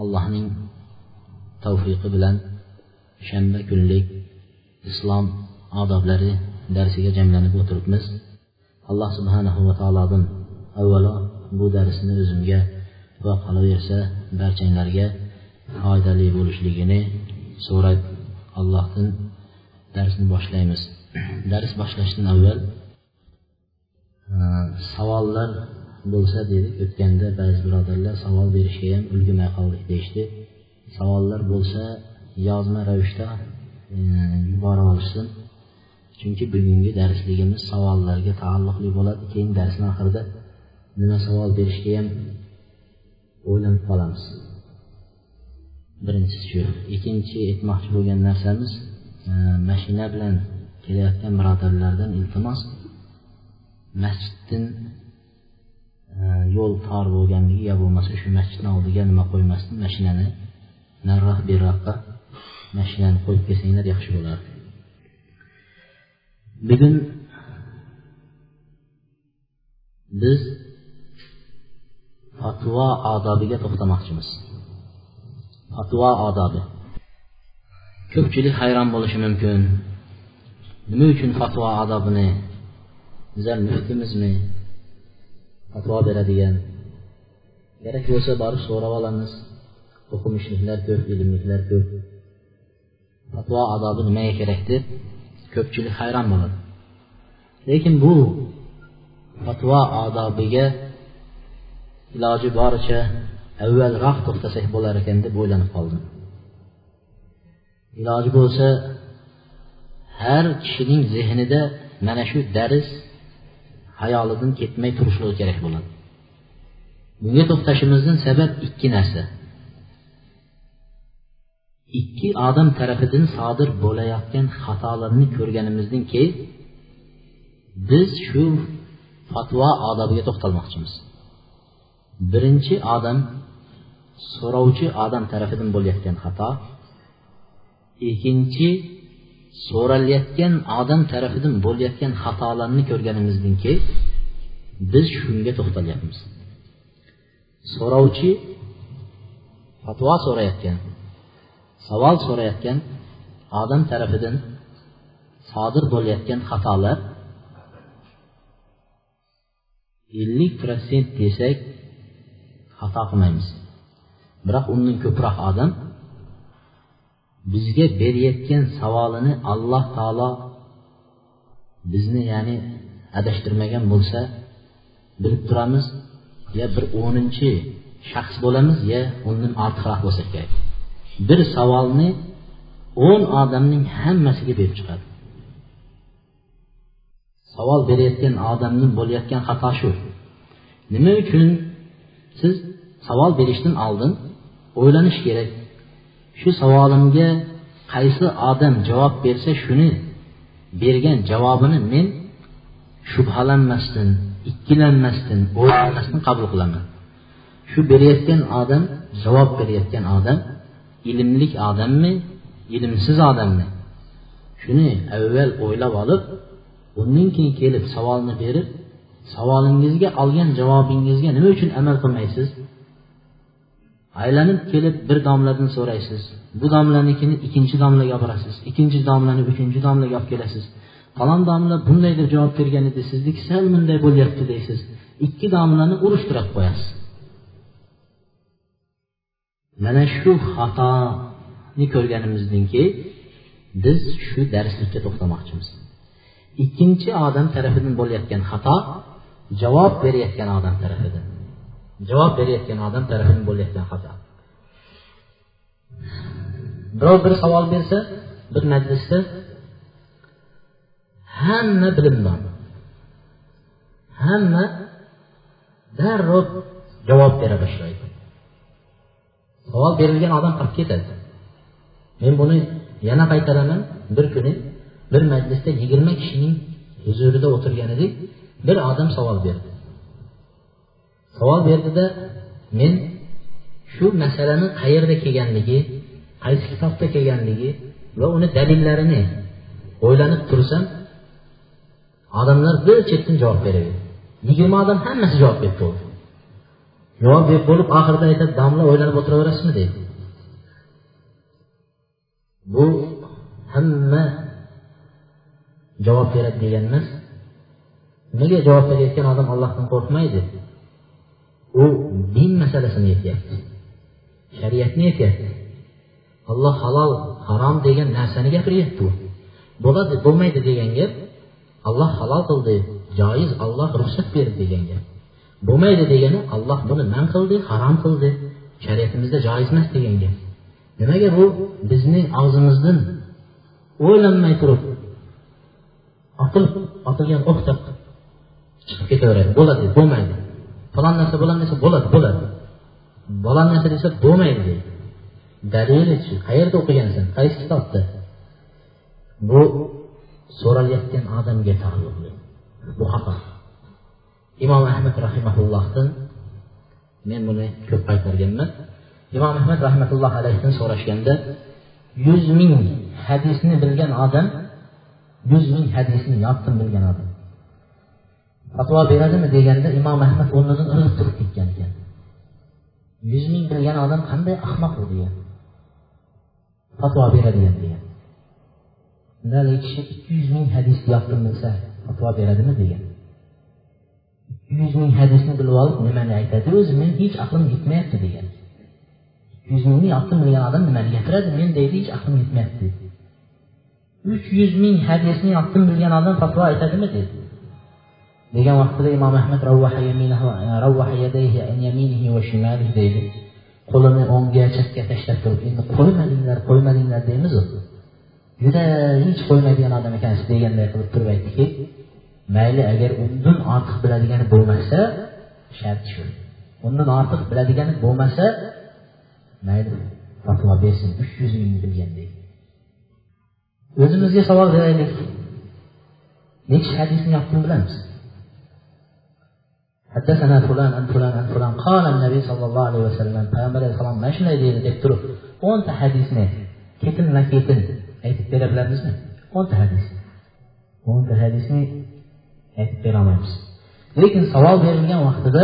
allohning tavfiqi bilan shanba kunlik islom odoblari darsiga jamlanib o'tiribmiz alloh subhanahu va taolodan avvalo bu darsni o'zimga va qolaversa barchanglarga foydali bo'lishligini so'rab allohdan darsni boshlaymiz. Dars boshlashdan avval savollar bo'lsa dedik o'tganda ba'zi birodarlar savol berishga ham ulgurmay qoldik deyishdi. Savollar bo'lsa yozma ravishda e, yuborib olishsin. Chunki bugungi darsligimiz savollarga taalluqli bo'ladi. Keyin darsni oxirida nima savol berishga ham o'ylanib qolamiz. Birinchisi shu. Ikkinchi aytmoqchi bo'lgan narsamiz e, mashina bilan kelayotgan birodarlardan iltimos masjiddan yo'l tor bo'lganligi yo bo'lmasa shu masjidni oldiga nima qo'ymasdan mashinani nariroq beriroqqa mashinani qo'yib kelsanglar yaxshi bo'lardi bugun biz fatvo odobiga to'xtamoqchimiz. Fatvo odobi. Ko'pchilik hayron bo'lishi mumkin. Nima uchun fatvo odobini bizlar muftimizmi fatvo beradigan kerak bo'lsa borib so'rab olamiz o'qimishliklar ko'p ilmliklar ko'p fatvo odobi nimaga kerak deb ko'pchilik hayron bo'ladi lekin bu fatvo odobiga iloji boricha avvalroq to'xtasak bo'lar ekan deb o'ylanib qoldim iloji bo'lsa har kishining zehnida mana shu dars hayolidan ketmay turishligi kerak bo'ladi bunga to'xtashimizdan sabab ikki narsa ikki odam tarafidan sodir bo'layotgan xatolarni ko'rganimizdan keyin biz shu fatvo odobiga to'xtalmoqchimiz birinchi odam so'rovchi odam tarafidan bo'layotgan xato ikkinchi so'ralayotgan odam tarafidan bo'layotgan xatolarni ko'rganimizdan keyin biz shunga to'xtalyapmiz. So'rovchi fatvo so'rayotgan savol so'rayotgan odam tarafidan sodir bo'layotgan xatolar ellik protsent desak xato qilmaymiz. Biroq undan ko'proq odam bizga berayotgan savolini alloh taolo bizni ya'ni adashtirmagan bo'lsa bilib turamiz ya bir o'ninchi shaxs bo'lamiz ya undan ortiqroq bo'lsa kerak. Bir savolni o'n odamning hammasiga berib chiqadi. Savol berayotgan odamni bo'layotgan xato shu. Nima uchun siz savol berishdan oldin o'ylanish kerak? Shu savolimga qaysi odam javob bersa shuni bergan javobini men shubhalanmasdan ikkilanmasdan o'ylanmasdan qabul qilaman. Shu berayotgan odam javob berayotgan odam ilmlik odammi ilmsiz odammi? Shuni avval o'ylab olib undan keyin kelib savolni berib savolingizga olgan javobingizga nima uchun amal qilmaysiz? Aylanib kelib bir domladan so'raysiz. Bu domlanikini ikkinchi domlaga olib borasiz. Ikkinchi domlani uchinchi domlaga olib kelasiz. Falon domla bunday deb javob bergan edi. Sizniki sal bunday bo'lyapti deysiz. Ikki domlani urushtirib qo'yasiz. Mana shu xatoni ko'rganimizdan keyin biz shu darslikka to'xtamoqchimiz. Ikkinchi odam tarafidan bo'layotgan xato javob berayotgan odam tarafidan. Javob berayotgan odam tarafidan bo'layotgan xato. Birov bir savol bersa bir majlisda hamma bilimdon hamma darrov javob bera boshlaydi. Savol berilgan odam qolib ketadi. Men buni yana qaytaraman. Bir kuni bir majlisda yigirma kishining huzurida o'tirgan edik. Bir odam savol berdi savol berdida men shu masalani qayerda kelganligi qaysi kitobda kelganligi va uni dalillarini o'ylanib tursam odamlar bir chetdan javob beraverdi. Yigirma odam hammasi javob berib bo'ldi. Javob berib bo'lib oxirida aytadi domla o'ylanib o'tiraverasizmi? deydi bu hamma javob beradi degan emas nimaga javob berayotgan odam allohdan qo'rqmaydi? U din masalasini aytyapti shariatni aytyapti alloh halol harom degan narsani gapiryapti u bo'ladi bo'lmaydi degan gap alloh halol qildi joiz olloh ruxsat berdi degan gap. Bo'lmaydi degani olloh buni man qildi harom qildi. Shariatimizda joiz emas degan gap. Nimaga bu? Bizni og'zimizdan o'ylanmay turib otilib otilgan o'qdek chiqib ketaveradi. Bo'ladi bo'lmaydi falon narsa bo'ladi desa bo'ladi bo'ladi. Falon narsa desa bo'lmaydi. Deydi dalilichi qayerda o'qigansan? Qaysi kitobda? Bu so'ralayotgan odamga taalluqli bu xato imom ahmad rahimaullohdan men buni ko'p qaytarganman imom ahmad rahmatulloh alayhidan so'rashganda yuz ming hadisni bilgan odam yuz ming hadisni yoddan bilgan odam. Fatvo beradimi deganda imom ahmad o'rnidan irg'ib turib ketgan ekan. Yuz ming bilgan odam qanday ahmoq u degan fatvo beradigan degan. Haligi kishi ikki yuz ming hadisni yoddan bilsa fatvo beradimi degan. İkki yuz ming hadisni bilib olib nimani aytadi o'zi? Men hech aqlim yetmayapti degan. Yuz mingni yoddan bilgan odam nimani gapiradi? Men deydi hech aqlim yetmayapti. Uch yuz ming hadisni yoddan bilgan odam fatvo aytadimi dedi degan vaqtida imom ahmad deydi qo'lini o'ngga chapga tashlab turib endi qo'ymadinglar qo'ymadinglar deymizu juda hech qo'ymaydigan odam ekansiz deganday qilib turib aytdiki mayli agar undan ortiq biladigani bo'lmasa shart shu. Undan ortiq biladigani bo'lmasa mayli fatvo bersin uch yuz ming bilgandek o'zimizga savol beraylik. Nechi hadisni yoqqan bilamiz حدثنا فلان عن فلان عن فلان قال النبي صلى الله عليه وسلم payg'ambar alayhissalom mana shunday deydi deb turib o'nta hadisni ketinma ketin aytib bera bilamizmi o'nta hadis o'nta hadisni aytib berolmaymiz lekin savol berilgan vaqtida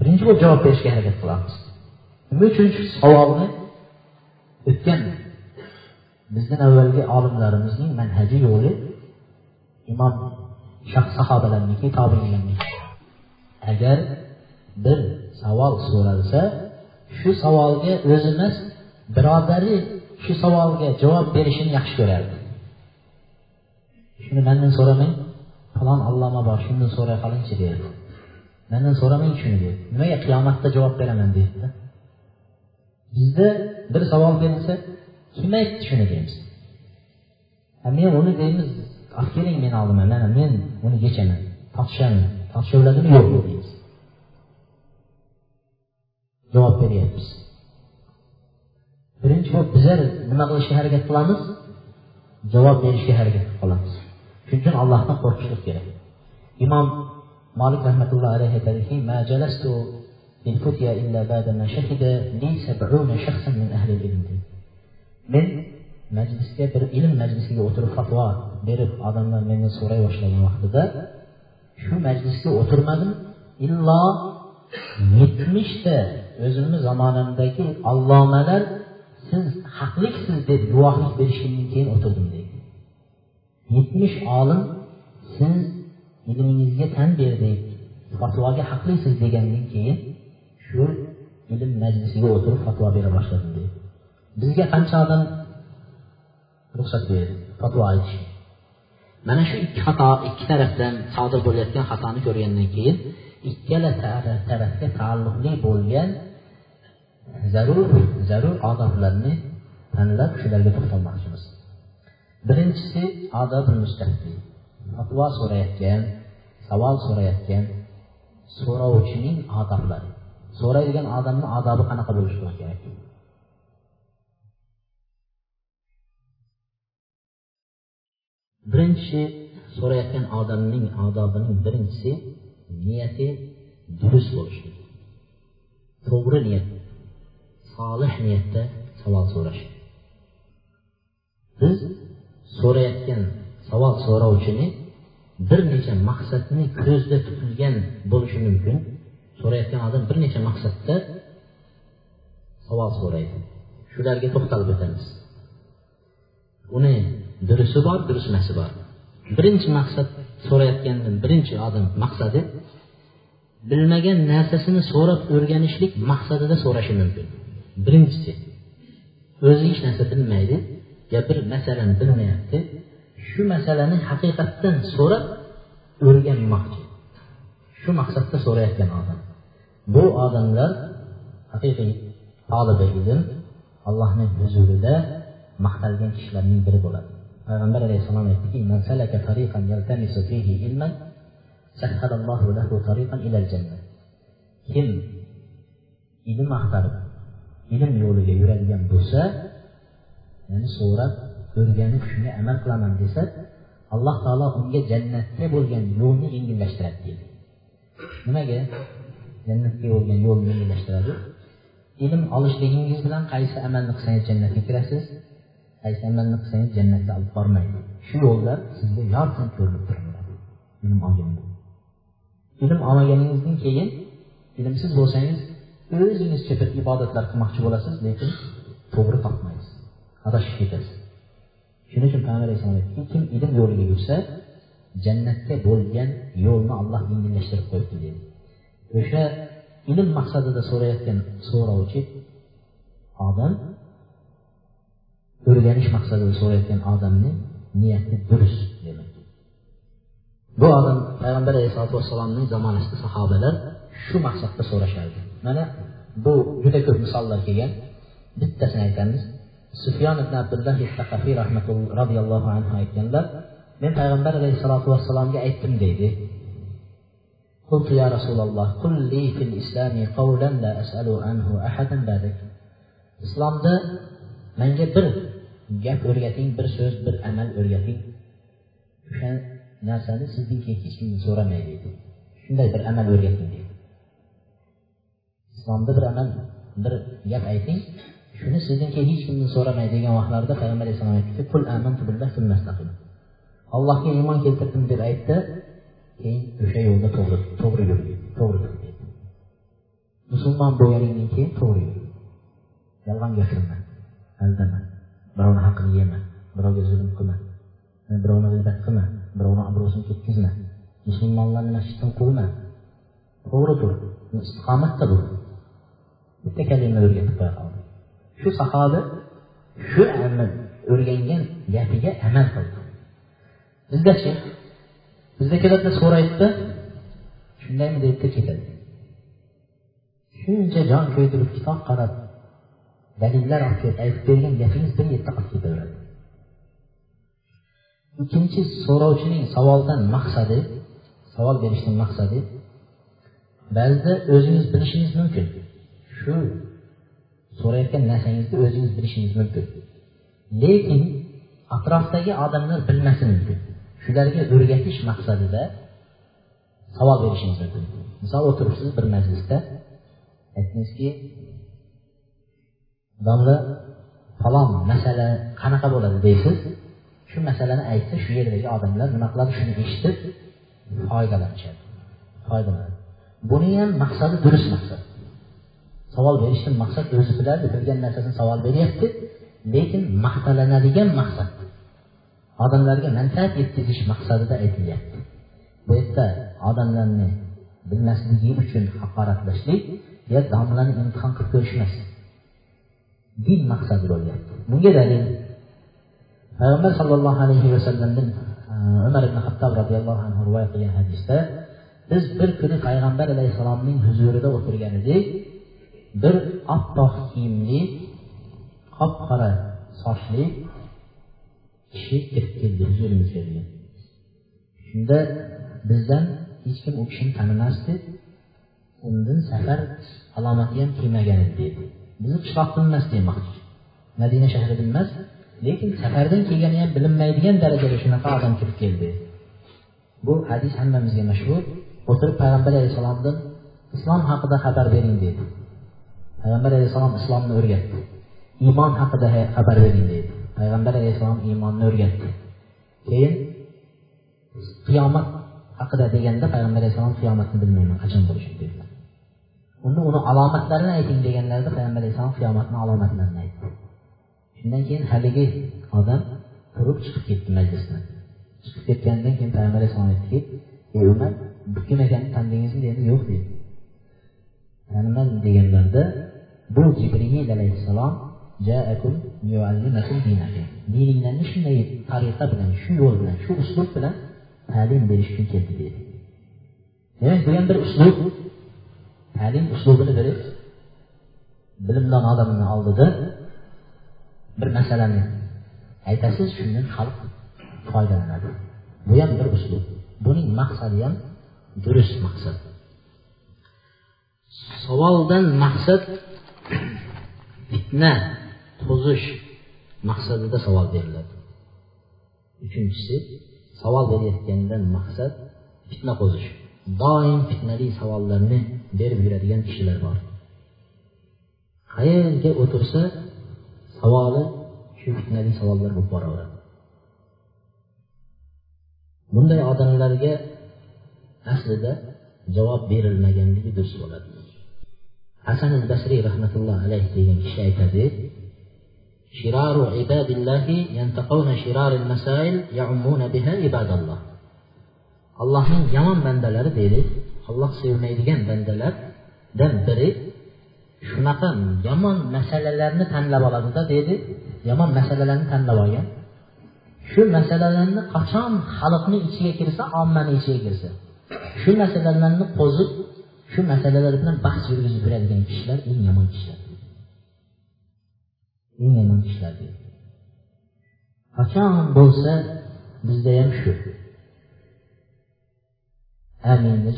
birinchi bo'lib javob berishga harakat qilamiz nima uchun shu savolni o'tgan bizdan avvalgi olimlarimizning manhaji yo'li imom sahobalarniki tobeinlarniki agar bir savol so'ralsa shu savolga o'zimiz emas birodari shu savolga javob berishini yaxshi ko'rardi shuni mandan so'ramang. Falon alloma bor shundan so'ray qolingchi deydi. Mandan so'ramang shuni deydi. Nimaga qiyomatda javob beraman deydida. Bizda bir savol berilsa kim aytdi shuni deymiz. Men uni deymiz olib keling meni oldima mana men uni yechaman tortishaman tortishaveradimi yo'qmi deymiz javob beryapmiz birinchi bo'lib bizlar nima qilishga harakat qilamiz javob berishga harakat qilib qolamiz shuning uchun allohdan qo'rqishlik kerak imom molik rahmatullohi alayhi aytadiki men majlisga bir ilm majlisiga o'tirib fatvo berib odamlar mendan so'ray boshlagan vaqtida shu majlisga o'tirmadim illo yetmishta o'zimni zamonamdagi allomalar siz haqliksiz deb guvohlik berishgandan keyin o'tirdim deydi yetmish olim siz ilmingizga tan berdik fatvoga haqlisiz degandan keyin shu ilm majlisiga o'tirib fatvo bera boshladim deydi bizga qancha odam ruxsat berdi? Fatvo aytish mana shu ikki xato ikki tarafdan sodir bo'layotgan xatoni ko'rgandan keyin ikkala tarafga taalluqli bo'lgan zarur zarur odoblarni tanlab shularga to'xtalmoqchimiz birinchisi odobi mustahdi fatvo so'rayotgan savol so'rayotgan so'rovchining odoblari so'raydigan odamni odobi qanaqa bo'lishi kerak birinchi so'rayotgan odamning odobining birinchisi niyati durust bo'lishi. To'g'ri niyat solih niyatda savol so'rash. Biz so'rayotgan savol so'rovchini bir necha maqsadni ko'zda tutilgan bo'lishi mumkin. So'rayotgan odam bir necha maqsadda savol so'raydi. Shularga to'xtalib o'tamiz. Uni durisi bor durustmasi bor. Birinchi maqsad so'rayotganda birinchi odam maqsadi bilmagan narsasini so'rab o'rganishlik maqsadida so'rashi mumkin. Birinchisi o'zi hech narsa bilmaydi yo bir masalani bilmayapti shu masalani haqiqatdan so'rab o'rganmoqchi. Shu maqsadda so'rayotgan odam. Bu odamlar haqiqiy tolibi ilm allohni huzurida maqtalgan kishilarning biri bo'ladi. Payg'ambar alayhissalom aytdiki kim ilm axtarib ilm yo'liga yuradigan bo'lsa ya'ni so'rab o'rganib shunga amal qilaman desa alloh taolo unga jannatga bo'lgan yo'lni yengillashtiradi deydi. Nimaga jannatga bo'lgan yo'lni yengillashtiradi? Ilm olishligingiz bilan qaysi amalni qilsangiz jannatga kirasiz? Qaysi amalni qilsangiz jannatga olib bormaydi shu yo'llar sizga yorqin ko'rinib turaveradi ilm olganda ilm olmaganingizdan keyin. İlmsiz bo'lsangiz o'zingizcha bir ibodatlar qilmoqchi bo'lasiz lekin to'g'ri topmaysiz adashib ketasiz shuning uchun payg'ambar alayhissalom aytdiki kim ilm yo'liga yursa jannatga bo'lgan yo'lni alloh yengillashtirib qo'yibdi dedi. O'sha ilm maqsadida so'rayotgan so'rovchi odam o'rganish maqsadida so'rayotgan odamni niyati durust demak bu odam payg'ambar alayhisalotu vassalomning zamonasida sahobalar shu maqsadda so'rashardi mana bu juda ko'p misollar kelgan bittasini aytamiz sufyon ibn abdulloh roziyallohu anhu aytganlar men payg'ambar alayhissalotu vassalomga aytdim deydi قلت يا رسول الله قل لي في الإسلام قولا لا أسأل عنه أحدا بعدك islomda menga bir gap o'rgating bir so'z bir amal o'rgating. O'sha narsani sizdan keyin hech kim so'ramaydi deydi shunday bir amal o'rgating deydi islomda bir amal bir gap ayting shuni sizdan keyin hech kimdan so'ramay degan vaqtlarda payg'ambar alayhissalom aytdiki allohga iymon keltirdim deb aytdi keyin o'sha yo'lda to'g'ri to'g'ri yur to'g'ri tur musulmon bo'lganingdan keyin to'g'ri yur. Yolg'on gapirma aldama. Birovni haqqini yema birovga zulm qilma birovni g'iybat qilma birovni obro'sini ketkazma musulmonlarni masjiddan quvma. To'g'ri tur istiqomatda bo'l bitta kalima o'rgatib qo'ya qoldi. Shu sahoba shu amal o'rgangan gapiga amal qildi. Bizdachi bizda keladida so'raydida shundaymi deydida ketadi. Shuncha jon kuydirib kitob qarab dalillar olib kelib aytib bergan gapingiz bir yerda qolib ketaveradi ikkinchi so'rovchining savoldan maqsadi savol berishdan maqsadi ba'zida o'zingiz bilishingiz mumkin shu so'rayotgan narsangizni o'zingiz bilishingiz mumkin lekin atrofdagi odamlar bilmasi mumkin shularga o'rgatish maqsadida savol berishingiz mumkin misol o'tiribsiz bir majlisda aytdingizki domla falon masala qanaqa bo'ladi deysiz. Shu masalani aytsa shu yerdagi odamlar nima qiladi? Shuni eshitib foydalanishadi. Foydalanadi buni ham maqsadi durust maqsad. Savol berishdan maqsad o'zi biladi bilgan narsasini savol beryapti lekin maqtalanadigan maqsad. Odamlarga manfaat yetkazish maqsadida aytilyapti. Bu yerda odamlarni bilmasligi uchun haqoratlashlik yo domlani imtihon qilib ko'rish emas din maqsadi bo'lgan. Bunga dalil payg'ambar sollallohu alayhi vasallamdan e, umar ibn hattob roziyallohu anhu rivoyat qilgan hadisda biz bir kuni payg'ambar alayhissalomning huzurida o'tirgan edik bir oppoq kiyimli qop qora sochli kishi kirib keldi huzurimizga degan. Shunda bizdan hech kim u kishini tanimasdi. Undan safar alomati ham kiymagan edi deydi bizni qishloqdan emas demoqchi madina shahridan emas lekin safardan kelgani ham bilinmaydigan darajada shunaqa odam kirib keldi bu hadis hammamizga mashhur o'tirib payg'ambar alayhissalomdan islom haqida xabar bering dedi payg'ambar alayhissalom islomni o'rgatdi iymon haqida xabar bering deydi payg'ambar alayhissalom iymonni o'rgatdi keyin qiyomat haqida deganda payg'ambar alayhissalom qiyomatni bilmayman qachon bo'lishini dedilar unda uni alomatlarini ayting deganlarida payg'ambar alayhissalom qiyomatni alomatlarini aytdi. Shundan keyin haligi odam turib chiqib ketdi majlisdan. Chiqib ketgandan keyin payg'ambar alayhissalom aytdiki ey umar bu kim ekanini tanidingizmi dedi. Yo'q dedi. Tanimadim deganlarida bu jibril alayhissalom dininglarni shunday tariqa bilan shu yo'l bilan shu uslub bilan ta'lim berish uchun keldi dedi. Demak bu ham bir uslub. Ta'lim uslubini bilib bilimdon odamni oldida bir masalani aytasiz shundan xalq foydalanadi. Bu ham bir uslub. Buning maqsadi ham durust maqsad. Savoldan maqsad fitna to'zish maqsadida savol beriladi. Uchinchisi savol berayotgandan maqsad fitna qo'zish doim fitnali savollarni berib yuradigan kishilar bor qayerga o'tirsa savoli shu fitnali savollar bo'lib boraveradi bunday odamlarga aslida javob berilmaganligi durust bo'ladi hasan al basriy rahmatulloh alayhi degan kishi aytadi شرار عباد الله ينتقون شرار المسائل يعمون بها عباد الله allohning yomon bandalari deydi olloh sevmaydigan bandalardan biri. Shunaqa yomon masalalarni tanlab oladida deydi yomon masalalarni tanlab olgan. Shu masalalarni qachon xalqni ichiga kirsa ommani ichiga kirsa. Shu masalalarni qo'zib shu masalalar bilan bahs yurgizib yuradigan kishilar eng yomon kishilar. Eng yomon kishilar. Deydi qachon bo'lsa bizda ham shu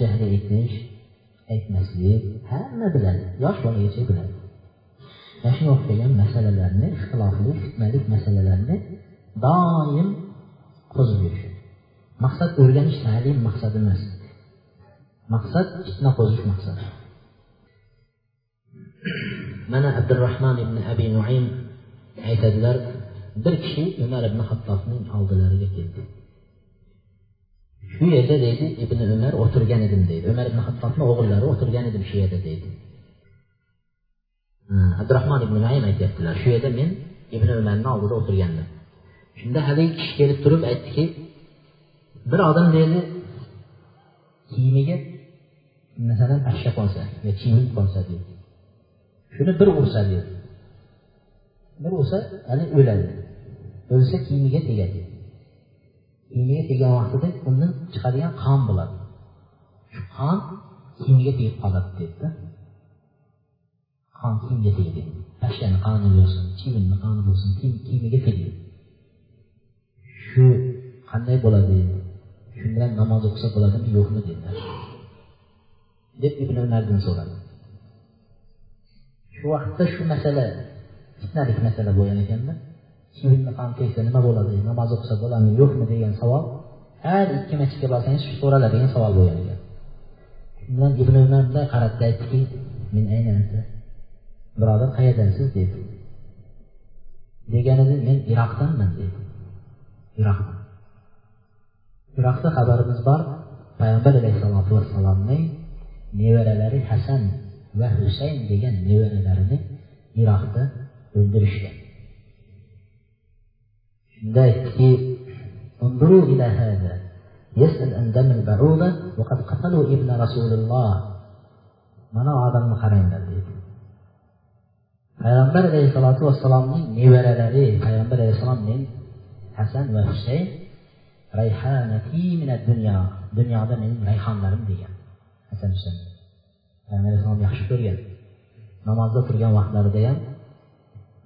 jahli aytish aytmaslik hamma biladi yosh bolagacha biladi mana shunga o'xshagan masalalarni ixtilofli fitnali masalalarni doim qo'zib yurish. Maqsad ta'lim maqsad emas. Maqsad fitna qo'zish maqsad. Mana abdurahmon ibn abi nuaym aytadilar bir kishi umar ibn hattobning oldilariga keldi shu yerda deydi ibn umar o'tirgan edim deydi. Umar ibn hattobni o'g'illari o'tirgan edim shu yerda deydi. Abdurahmon ibn naim aytyaptilar shu yerda men ibn umarni oldida o'tirgandim shunda haligi kishi kelib turib aytdiki bir odam deydi kiyimiga masalan pashsha qolsa yo chivin qolsa deydi shuni bir ursa deydi bir ursa hali o'ladi o'lsa kiyimiga tegadi kiyimiga tegan vaqtida undan chiqadigan qon bo'ladi. Shu qon kimga tegib qoladi dedida qon kimga tegdi pashani qoni bo'lsin chivinni qoni bo'lsin kiyimiga tegdi shu qanday bo'ladi shu bilan namoz o'qisa bo'ladimi yo'qmi dedilar deb ibn umardan so'radi. Shu vaqtda shu masala fitnalik masala bo'lgan ekanda. Chivinni ham tegsa nima bo'ladi namoz o'qisa bo'ladimi yo'qmi degan savol. Har ikki masjidga borsangiz shu so'raladigan savol bo'lgan ekan. Undan ibn umar bunday qaradida aytdiki men aynan birodar qayerdansiz? dedi. Deganida men iroqdanman dedi. Iroqdan iroqda xabarimiz bor payg'ambar alayhissalotu vassalomning nevaralari hasan va husayn degan nevaralarini iroqda o'ldirishgan shunda aytdiki انظروا إلى هذا يسأل عن دم البعوضة وقد قتلوا ابن رسول الله mana odamni qaranglar deydi payg'ambar alayhissalotu vassalomning nevaralari payg'ambar alayhissalom men hasan va husayn rayhanati dunyo dunyoda mening rayhonlarim degan hasan husayn payg'ambar alayhissalom yaxshi ko'rgan namozda turgan vaqtlarida ham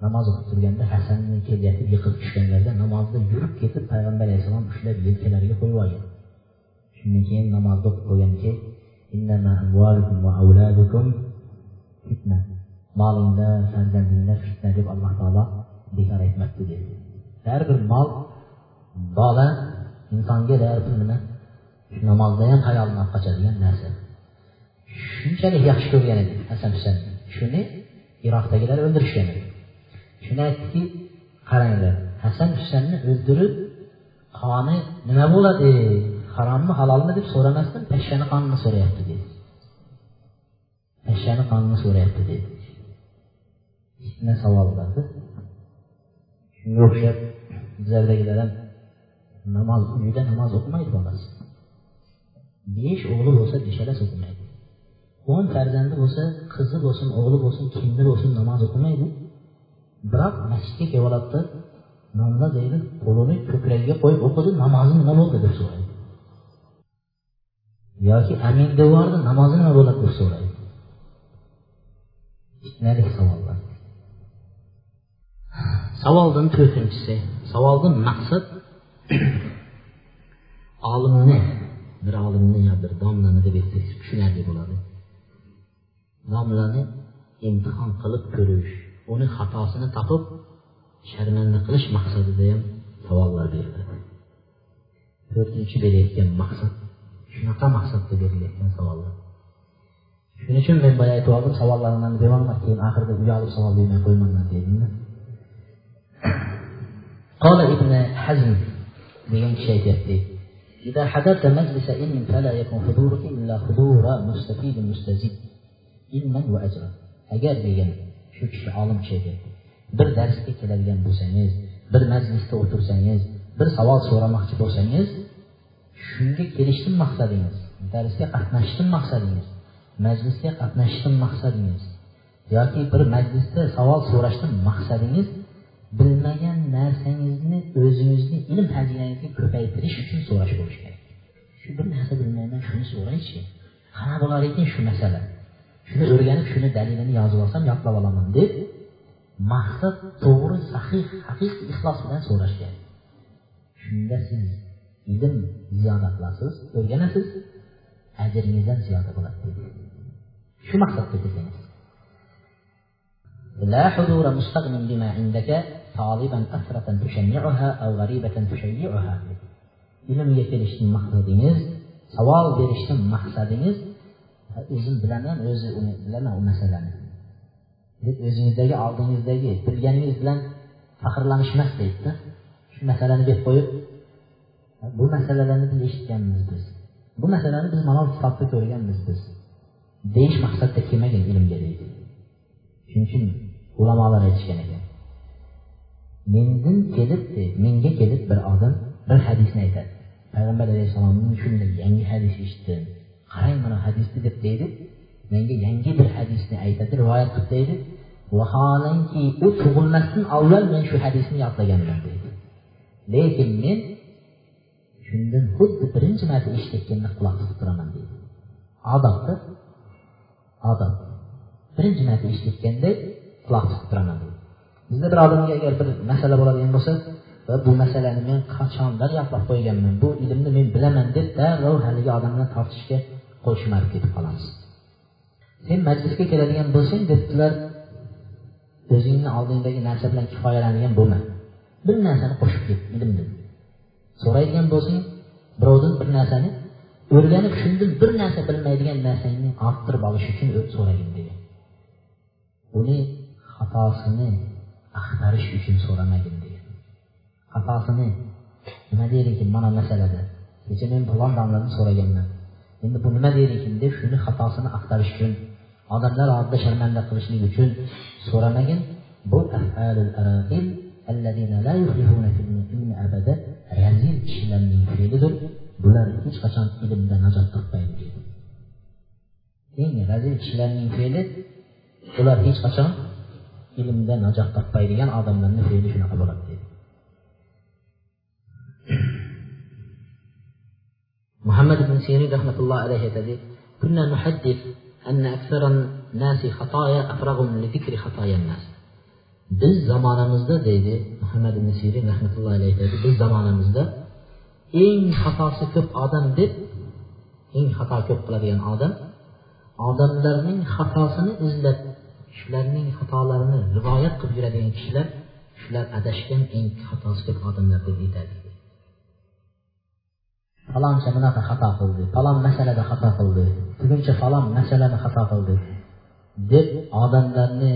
namoz o'qib turganda hasanni kelyatib yiqilib tushganlarida namozda yurib ketib payg'ambar alayhissalom ushlab yelkalariga qo'yib olgan shundan keyin namozda o'qib qo'yganki fitna molingda farzandingda fitna deb alloh taolo bekor aytmabdi dedi. Har bir mol bola insonga bir nima namozda ham olib qochadigan narsa shunchalik yaxshi ko'rgan edi hasan husan shuni iroqdagilar o'ldirishgan edi shuni aytdiki qaranglar. Hasan husanni o'ldirib qoni nima bo'ladi? Harommi halolmi deb so'ramasdan pashshani qonini so'rayapti dedi. Pashshani qonini so'rayapti dedi. Fitna savollarda shunga o'xshab bizlardagilar ham namoz uyida namoz o'qimaydi bolasi. Besh o'g'li bo'lsa beshalasi o'qimaydi. O'n farzandi bo'lsa qizi bo'lsin o'g'li bo'lsin kimni bo'lsin namoz o'qimaydi biroq masjidga kelib oladida nonda deydi qo'lini ko'kragiga qo'yib o'qidi namozi nima bo'ldi deb so'raydi. Yoki amin deb yubordi namozi nima bo'ladi deb so'raydi. Fitnali savollar. Savoldan to'rtinchisi savoldan maqsad olimni bir olimni yo bir domlani deb aytsak tushunarli bo'ladi. Domlani imtihon qilib ko'rish. Uni xatosini topib sharmanda qilish maqsadida ham savollar beriladi to'rtinchi berayotgan maqsad shunaqa maqsadda berilayotgan savollar shuning uchun men boya aytib oldim savollarimni berolmay keyin oxirida uyalib savol bermay qo'ymanman dedimda قال ابن حزم degan kishi aytyapti إذا حضرت مجلس علم فلا يكن حضورك إلا حضور مستفيد مستزيد علما وأجرا agar degan shu kishi olim kishi bir darsga keladigan bo'lsangiz bir majlisda o'tirsangiz bir savol so'ramoqchi bo'lsangiz shunga kelishdim maqsadingiz darsga qatnashishdan maqsadingiz majlisga qatnashishdan maqsadingiz yoki bir majlisda savol so'rashdan maqsadingiz bilmagan narsangizni o'zingizni ilm xazinangizga ko'paytirish uchun so'rash bo'lishi kerak. Shu bir narsa bilmayman shuni so'raychi. Qanaqa bo'lar ekan shu masala? shuni o'rganib shuni dalilini yozib olsam yodlab olaman deb maqsad to'g'ri sahih haqiqiy ixlos bilan so'rash kerak shunda siz ilm ziyoda qilasiz o'rganasiz ajringiz ham ziyoda bo'ladi shu maqsadda kelsangiz لا حضور مستغن بما عندك طالبا أثرة تشنعها أو غريبة تشيعها ilmga kelishdan maqsadingiz savol berishdan maqsadingiz o'zim bilaman o'zi uni bilaman u masalani. Deb o'zingizdagi oldingizdagi bilganingiz bilan faxrlanish emas deydida shu masalani berib qo'yib bu masalalarni biz eshitganmiz biz. Bu masalani biz mana kitobda ko'rganmiz biz. Deyish maqsadda kelmagan ilmga deydi. Shuning uchun ulamolar aytishgan ekan. Mendan kelib menga kelib bir odam bir hadisni aytadi. Payg'ambar alayhissalomning shunday yangi hadis eshitdim qarang mana hadisni deb deydi. Menga yangi bir hadisni aytadi rivoyat qilib deydi. Vaholanki u tug'ilmasdan avval men shu hadisni yodlaganman deydi. Lekin men shundan xuddi birinchi marta eshitayotganda quloq tutib turaman deydi. Odobda odob. Birinchi marta eshitayotganday quloq tutib turaman deydi. Bizda bir odamga agar bir masala bo'ladigan bo'lsa va bu masalani men qachondan yodlab qo'yganman bu ilmni men bilaman deb darrov haligi odam bilan tortishishga qo'l shimarib ketib qolamiz. Sen majlisga keladigan bo'lsang debdilar o'zingni oldingdagi narsa bilan kifoyalanadigan bo'lma. Bir narsani qo'shib ket ilmdan so'raydigan bo'lsang birovdan bir narsani o'rganib shundan bir narsa bilmaydigan narsangni orttirib olish uchun so'ragin degan uni xatosini axtarish uchun so'ramagin degan xatosini nima deydi ekan mana masalada. Kecha men falon domladan so'raganman endi bu nima deydi ekan deb shuni xatosini axtarish uchun odamlar oldida sharmanda qilishlik uchun so'ramagin. Bu razil kishilarning fe'lidir. Bular hech qachon ilmda najot topmaydi. Deydi eng razil kishilarning fe'li ular hech qachon ilmda najot topmaydigan odamlarni fe'li shunaqa bo'ladi محمد بن سيرين رحمة الله عليه aytadi كنا نحدث أن أكثر الناس خطايا أفرغهم لذكر خطايا الناس biz zamonamizda deydi muhammad ibn sirin rahmatullohi alayhi aytadi biz zamonamizda eng xatosi ko'p odam deb eng xato ko'p qiladigan odam odamlarning xatosini izlab shularning xatolarini rivoyat qilib yuradigan kishilar shular adashgan eng xatosi ko'p odamlar deb aytadi faloncha bunaqa xato qildi falon masalada xato qildi buguncha falon masalani xato qildi deb odamlarni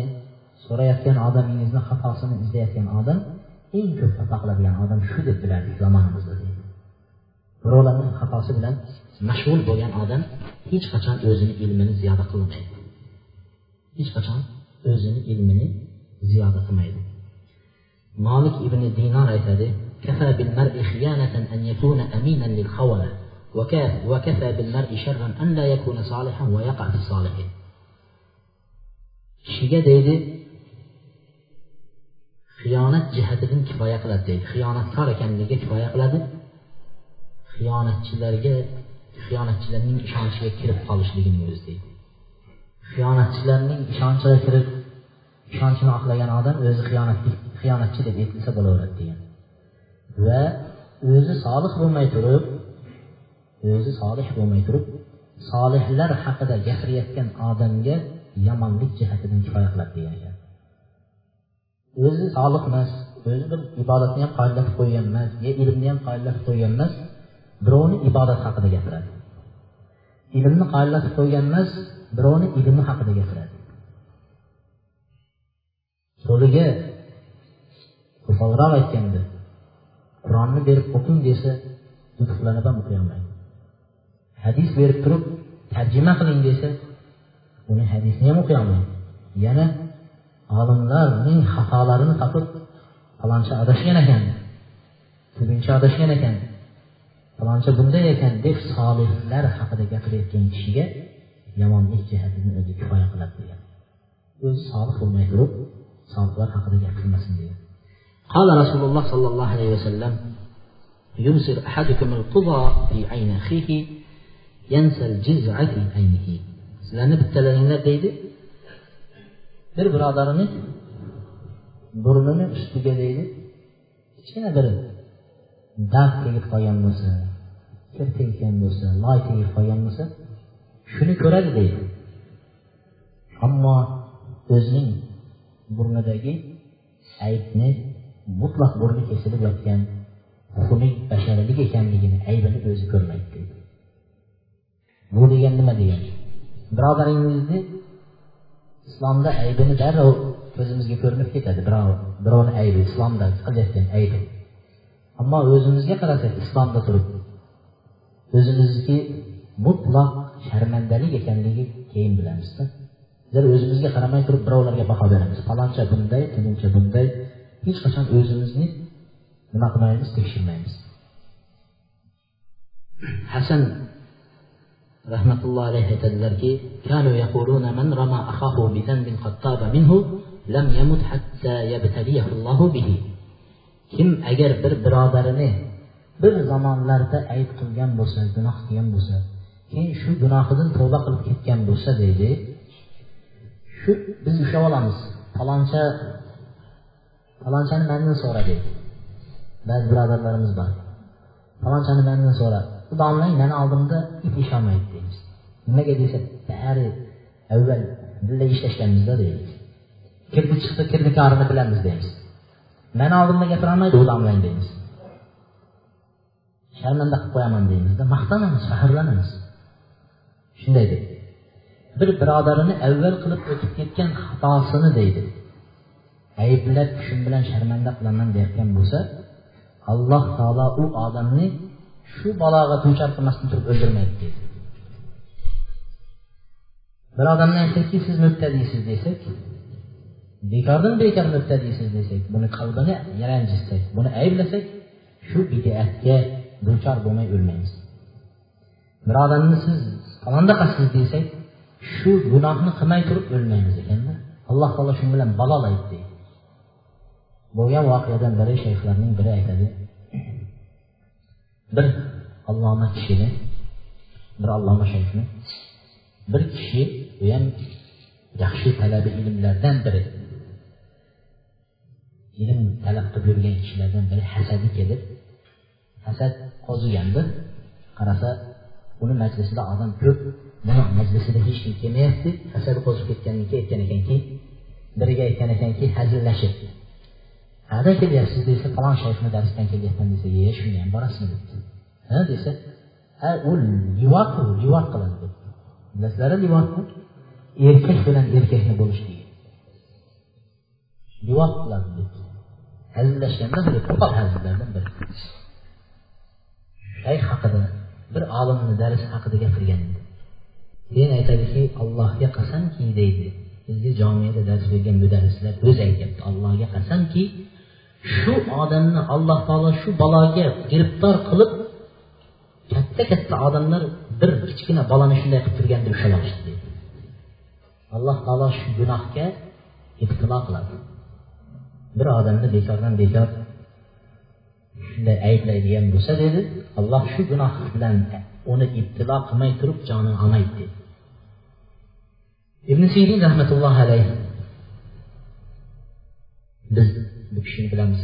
so'rayotgan odamingizni xatosini izlayotgan odam eng ko'p xato qiladigan odam shu deb bilardik zamonimizda birovlarni xatosi bilan mashg'ul bo'lgan odam hech qachon o'zini ilmini ziyoda qilmaydi hech qachon o'zini ilmini ziyoda qilmaydi molik ibn dinor aytadi كفى بالمرء خيانة أن يكون أمينا للخونة وكفى بالمرء شرا أن لا يكون صالحا ويقع في الصالحين kishiga deydi xiyonat jihatidan kifoya qiladi deydi xiyonatkor ekanligiga kifoya qiladi xiyonatchilarga xiyonatchilarning ishonchiga kirib qolishligini o'zi deydi xiyonatchilarning ishonchiga kirib ishonchini oqlagan odam o'zi xiyonatchi deb aytilsa bo'laveradi degan va o'zi solih bo'lmay turib o'zi solih bo'lmay turib solihlar haqida gapirayotgan odamga yomonlik jihatidan kifoya qiladi degan ekan. O'zi solih emas o'zi bir ibodatni ham qoyillatib qo'ygan emas yo ilmni ham qoyillatib qo'ygan emas birovni ibodat haqida gapiradi. Ilmni qoyillatib qo'ygan emas birovni ilmi haqida gapiradi. So'liga qo'polroq aytganda qur'onni berib o'qing desa duduqlanib ham o'qiy olmaydi hadis berib turib tarjima qiling desa uni hadisni ham o'qiy olmaydi yana olimlarning xatolarini topib faloncha adashgan ekan tuguncha adashgan ekan faloncha bunday ekan deb solihlar haqida gapirayotgan kishiga yomonlik jihatini o'zi kifoya qiladi degan. O'zi solih bo'lmay turib solihlar haqida gapirmasin degan قال رسول الله صلى الله عليه وسلم يمسر أحدكم القضاء في عين أخيه ينسى الجزعة في عينه. لا نبتل لنا قيد بر برادرني برنني بشتك ديد كنا برن داك كيف قيام مسا كيف قيام مسا لاي كيف قيام مسا شنو كرد ديد أما özünün burnadaki ayıp ne mutlaq burni kesilib yotgan xunuk basharalik ekanligini aybini o'zi ko'rmaydi deydi bu degan nima degani birodaringizni islomda aybini darrov ko'zimizga ko'rinib ketadi. Birov birovni aybi islomda qilayotgan aybi. Ammo o'zimizga qarasak islomda turib o'zimizniki mutlaq sharmandalik ekanligi keyin bilamizda. Bizlar o'zimizga qaramay turib birovlarga baho beramiz. Faloncha bunday tuguncha bunday heç vaxt özünüzü mınaqmayınız, deşirməyiniz. Həsən rəhmətullah aleyh edirlər ki, kanu yəquluna men rama axahu bi zənbin qad taba minhu lam yamut hatta yabtaliyahu Allahu bihi. Kim əgər bir biradərini bir zamanlarda ayıb qılgan bo'lsa, gunoh qilgan bo'lsa, keyin shu gunohidan tövbə qilib ketgan bo'lsa deydi, shu biz ushlab olamiz. Faloncha falonchani mandan so'ra deydi ba'zi birodarlarimiz bor falonchani mandan so'ra bu domlang mani oldimda ip esholmaydi deymiz nimaga desa bari avval birga ishlashganmizda deydi kirdi chiqdi kirni korini bilamiz deymiz mani oldimda gapirolmaydi u domlang deymiz sharmanda qilib qo'yaman deymizda maqtanamiz faxrlanamiz shunday deydi bir birodarini avval qilib o'tib ketgan xatosini deydi ayblab shun bilan sharmanda qilaman deyotgan bo'lsa alloh taolo u odamni shu baloga duchor qilmasdan turib o'ldirmaydi deydi. Bir odamni aytsakki siz mubtadiysiz desak bekordan bekor mubtadiysiz desak buni qalbini ranjitsak buni ayblasak shu bidatga duchor bo'lmay o'lmaymiz. Bir odamni siz falondaqasiz desak shu gunohni qilmay turib o'lmaymiz ekanda. Alloh taolo shu bilan balolaydi bo'lgan voqeadan biri shayxlarning biri aytadi. Bir alloma kishini bir alloma shayxni bir kishi u ham yaxshi talabi ilmlardan biri ilm talab qilib yurgan kishilardan biri hasadi kelib hasad qo'zigandi qarasa uni majlisida odam ko'p buni majlisida hech kim kelmayapti. Hasad qo'zib ketgandan keyin aytgan ekanki biriga aytgan ekanki hazillashib. Qada kelyapsiz desa falon shayxni darsdan kelyapman desa ye shunga ham borasizmi debdi ha desa ha u livot u livot qiladi deb bilasizlar livotni erkak bilan erkakni bo'lishligi livot qiladi deb hazillashganda bir qo'pol hazillardan biri shayx haqida bir olimni darsi haqida gapirgan edi keyin aytadiki allohga qasamki deydi. Bizga jomiyada dars bergan mudarrislar o'zi aytyapti allohga qasamki shu odamni alloh taolo shu baloga giribtor qilib katta katta odamlar bir kichkina bolani shunday qilib turganda ushlab olishdi deydi alloh taolo shu gunohga ibtilo qiladi. Bir odamni bekordan bekor shunday ayblaydigan bo'lsa dedi alloh shu gunoh bilan uni ibtilo qilmay turib jonini olmaydi dedi. İbn sirin rahmatullohi alayhi biz bu kishini bilamiz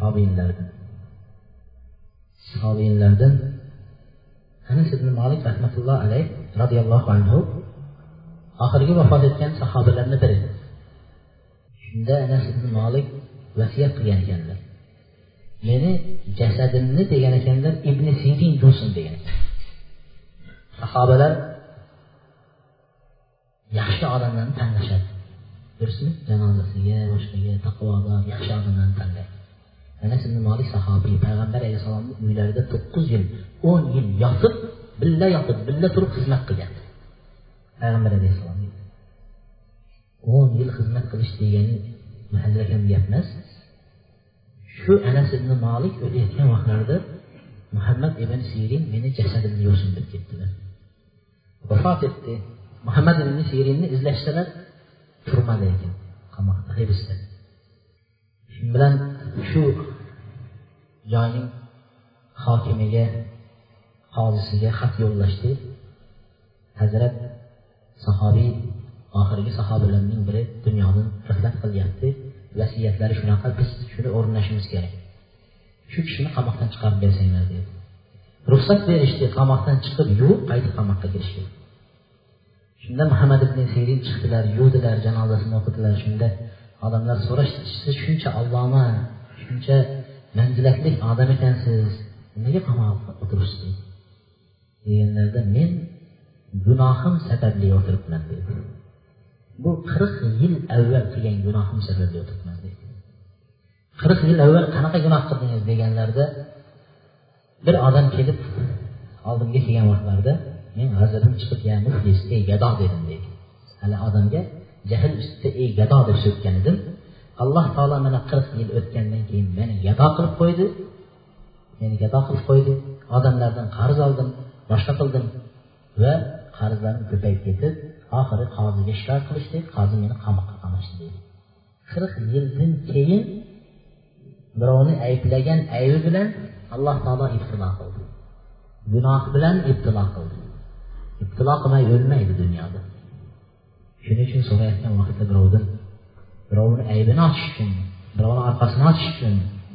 tobinlardan tobinlardan anas ibn molik rahmatullohi alayh roziyallohu anhu oxirgi vafot etgan sahobalarni biri. Shunda anas ibn molik vasiyat qilgan ekanlar. Meni jasadimni degan ekanlar ibn sirin bo'lsin degan. Sahobalar yaxshi odamlarni tanlashadi. Durustmi janozasiga boshqaga taqvodor yaxshi odamlarni tanlaydi anas ibn molik sahobiy payg'ambar alayhissalomni uylarida to'qqiz yil o'n yil yotib billa yotib billa turib xizmat qilgan payg'ambar alayhissalom o'n yil xizmat qilish degani mahallakam gap emas shu anas ibn molik o'layotgan vaqtlarida muhammad ibn sirin meni jasadimni yuvsin deb ketdilar vafot etdi. Muhammad ibn sirinni izlashsalar turmadi ekan qamoqda hibsda shu bilan shu joyning hokimiga qozisiga xat yo'llashdi. Hazrat sahobiy oxirgi sahobalarning biri dunyodan rihlat qilyapti. Vasiyatlari shunaqa biz shuni o'rnashimiz kerak. Shu kishini qamoqdan chiqarib bersanglar dedi. Ruxsat berishdi qamoqdan chiqib yuvib qaytib qamoqqa kirishdi. Shunda muhammad ibn sirin chiqdilar yuvdilar janozasini o'qidilar. Shunda odamlar so'rashdi siz shuncha alloma shuncha manzilatli odam ekansiz nimaga qamalib o'tiribsiz deganlarida men gunohim sababli o'tiribman dedi. Bu qirq yil avval qilgan gunohim sababli o'tiribman dedi. Qirq yil avval qanaqa gunoh qildingiz? deganlarida bir odam kelib oldimga kelgan vaqtlarida men g'azabim chiqib ya deysiz ey gado dedim deydi hali odamga jahl ustida ey gado deb so'kkan edim. Alloh taolo mana qirq yil o'tgandan keyin meni gado qilib qo'ydi. Meni gado qilib qo'ydi. Odamlardan qarz oldim boshqa qildim va qarzlarim ko'payib ketib oxiri qoziga shikoyat qilishdi. Qozi meni qamoqqa qamashdi. Deydi qirq yildan keyin birovni ayblagan aybi bilan alloh taolo ibtilo qildi. Gunoh bilan ibtilo qildi. Ibtilo qilmay o'lmaydi dunyoda shuning uchun so'rayotgan vaqtda birovdan birovni aybini ochish uchun birovni orqasini ochish uchun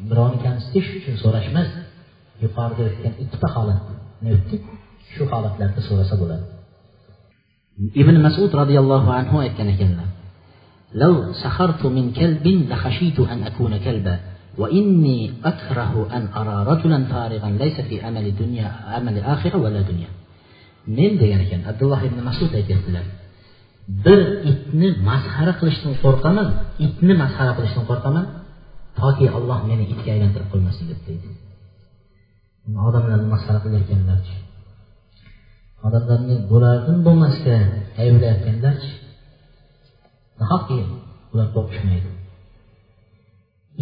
birovni kamsitish uchun so'rash emas yuqorida o'tgan ikkita holatni o'tdik shu holatlarda so'rasa bo'ladi ibn masud roziyallohu anhu aytgan ekanlar لو سخرت من كلب لخشيت أن أكون كلبا وإني أكره أن أرى رجلا فارغا ليس في أمل الدنيا أمل آخرة ولا دنيا men degan ekan abdulloh ibn masud aytyaptilar bir itni masxara qilishdan qo'rqaman itni masxara qilishdan qo'rqaman toki olloh meni itga aylantirib qo'ymasin deb deydi. Odamlarni masxara qilayotganlarchi odamlarni bo'lardan bo'lmasga ayblayotganlarchi nahotki ular qo'rqishmaydi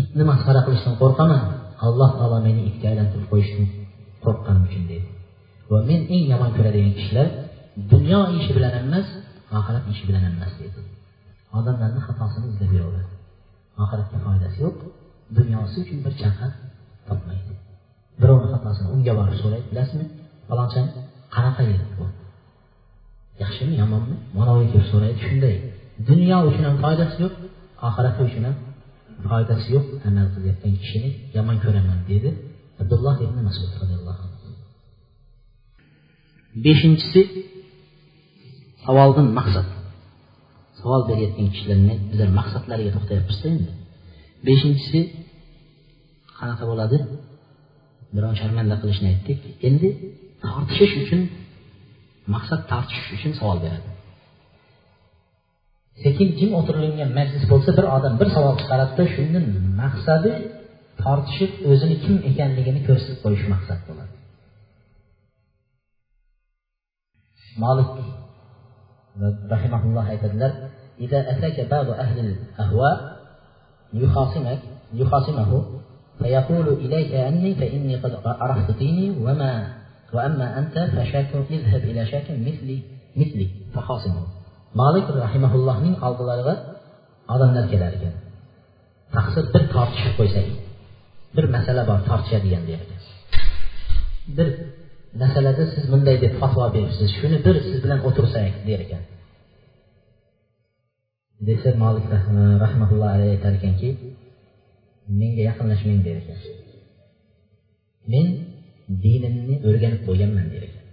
itni masxara qilishdan qo'rqaman alloh taolo meni itga aylantirib qo'yishdan qo'rqqanim uchun deydi. Va men eng yomon ko'radigan kishilar dunyo ishi bilan emas oxirat ishi bilan emas deydi. Odamlarni xatosini izlab yuraveradi oxiratga foydasi yo'q dunyosi uchun bir chaqa topmaydi. Birovni xatosini unga borib so'raydi bilasizmi? Faloncha qanaqa yil bu? Yaxshimi yomonmi? Manaviga kelib so'raydi shunday. Dunyo uchun ham foydasi yo'q oxirati uchun ham foydasi yo'q amal qilayotgan kishini yomon ko'raman dedi abdulloh ibn masud roziyallohu anhu beshinchisi savoldan maqsad. Savol berayotgan kishilarni bizlar maqsadlariga to'xtayapmizda endi. Beshinchisi qanaqa bo'ladi? Birov sharmanda qilishni aytdik. Endi tortishish uchun maqsad tortishish uchun savol beradi. Sekin jim o'tirilgan majlis bo'lsa bir odam bir savol chiqaradida shundan maqsadi tortishib o'zini kim ekanligini ko'rsatib qo'yish maqsad bo'ladi. مالك رحمه الله يتدلل إذا أتاك بعض أهل الأهواء يخاصمك يخاصمه فيقول إليك عني فإني قد أرحت ديني وما وأما أنت فشاك اذهب إلى شاك مثلي مثلي فخاصمه. مالك رحمه الله من قال الله أظن كذلك تقصد بر تارتشة كويسة بر مسألة بر تارتشة ديان ديان masalada siz bunday deb fatvo beribsiz. Shuni bir siz bilan o'tirsak der ekan. Desa molik rahmatulloh alayhi aytar ekanki menga yaqinlashmang der ekan. Men dinimni o'rganib bo'lganman der ekan.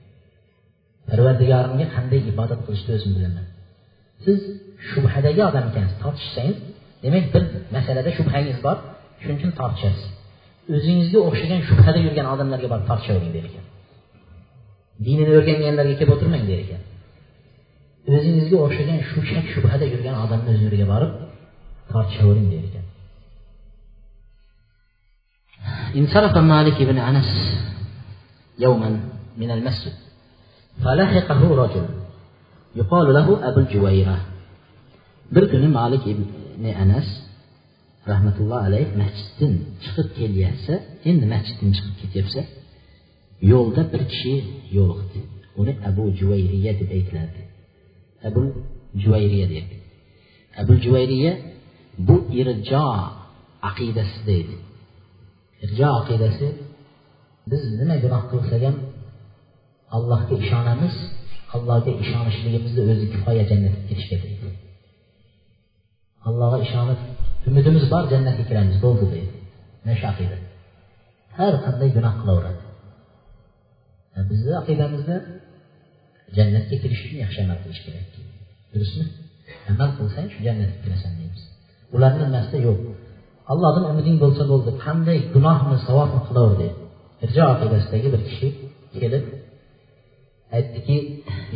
Parvardigorimga qanday ibodat qilishni o'zim bilaman. Siz shubhadagi odam ekansiz. Tortishsangiz demak bir masalada shubhangiz bor. Shuning uchun tortishasiz. O'zingizga o'xshagan shubhada yurgan odamlarga borib tortishavering der ekan. dinini o'rganganlarga kelib o'tirmang der ekan o'zingizga o'xshagan shu shak shubhada yurgan odamni huzuriga borib tortishavering der ekan انصرف مالك بن أنس يوما من المسجد فلحقه رجل يقال له أبو الجويرة bir kuni malik ibn anas rahmatulloh alayh masjiddan chiqib kelyapsa endi masjiddan chiqib ketyapsa yo'lda bir kishi yo'liqdi. Uni abu juvayriya deb aytilardi. Abu juvayriya deydi. Abu juvayriya bu irjo aqidasida edi irjo aqidasi biz nima gunoh qilsak ham allohga ishonamiz allohga ishonishligimizni o'zi kifoya jannatga kirishga deydi. Allohga ishonib umidimiz bor jannatga kiramiz bo'ldi deydi. Mana shu aqida. Har qanday gunoh qilaveradi bizni aqidamizda jannatga kirish uchun yaxshi amal qilish kerak durustmi amal qilsang shu jannatga kirasan deymiz ularni nimasida yo'q allohdan umiding bo'lsa bo'ldi qanday gunohmi savobmi qilaver deydi irjo aqidasidagi bir kishi kelib aytdiki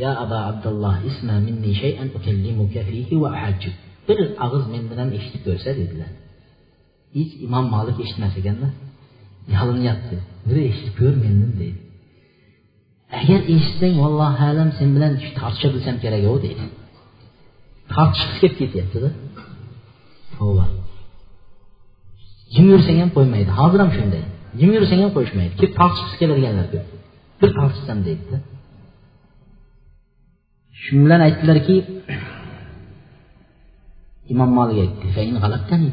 ya aba abdulloh isma minni shay'an ukallimuka fihi wa ahajjuk bir og'iz men bilan eshitib ko'rsa dedilar hech imom molik eshitmas ekanda yalinyapti bir eshitib ko'r mendan deydi agar eshitsang vallohu alam sen bilan tortisha bilsam kerak u deydi tortishgisi kelib ketyaptida tavba jim yursang ham qo'ymaydi hozir ham shunday jim yursang ham qo'yishmaydi kelib tortishgisi keladiganlar ko'p bir tortishsam deydida shu bilan aytdilarki imom molik aytdi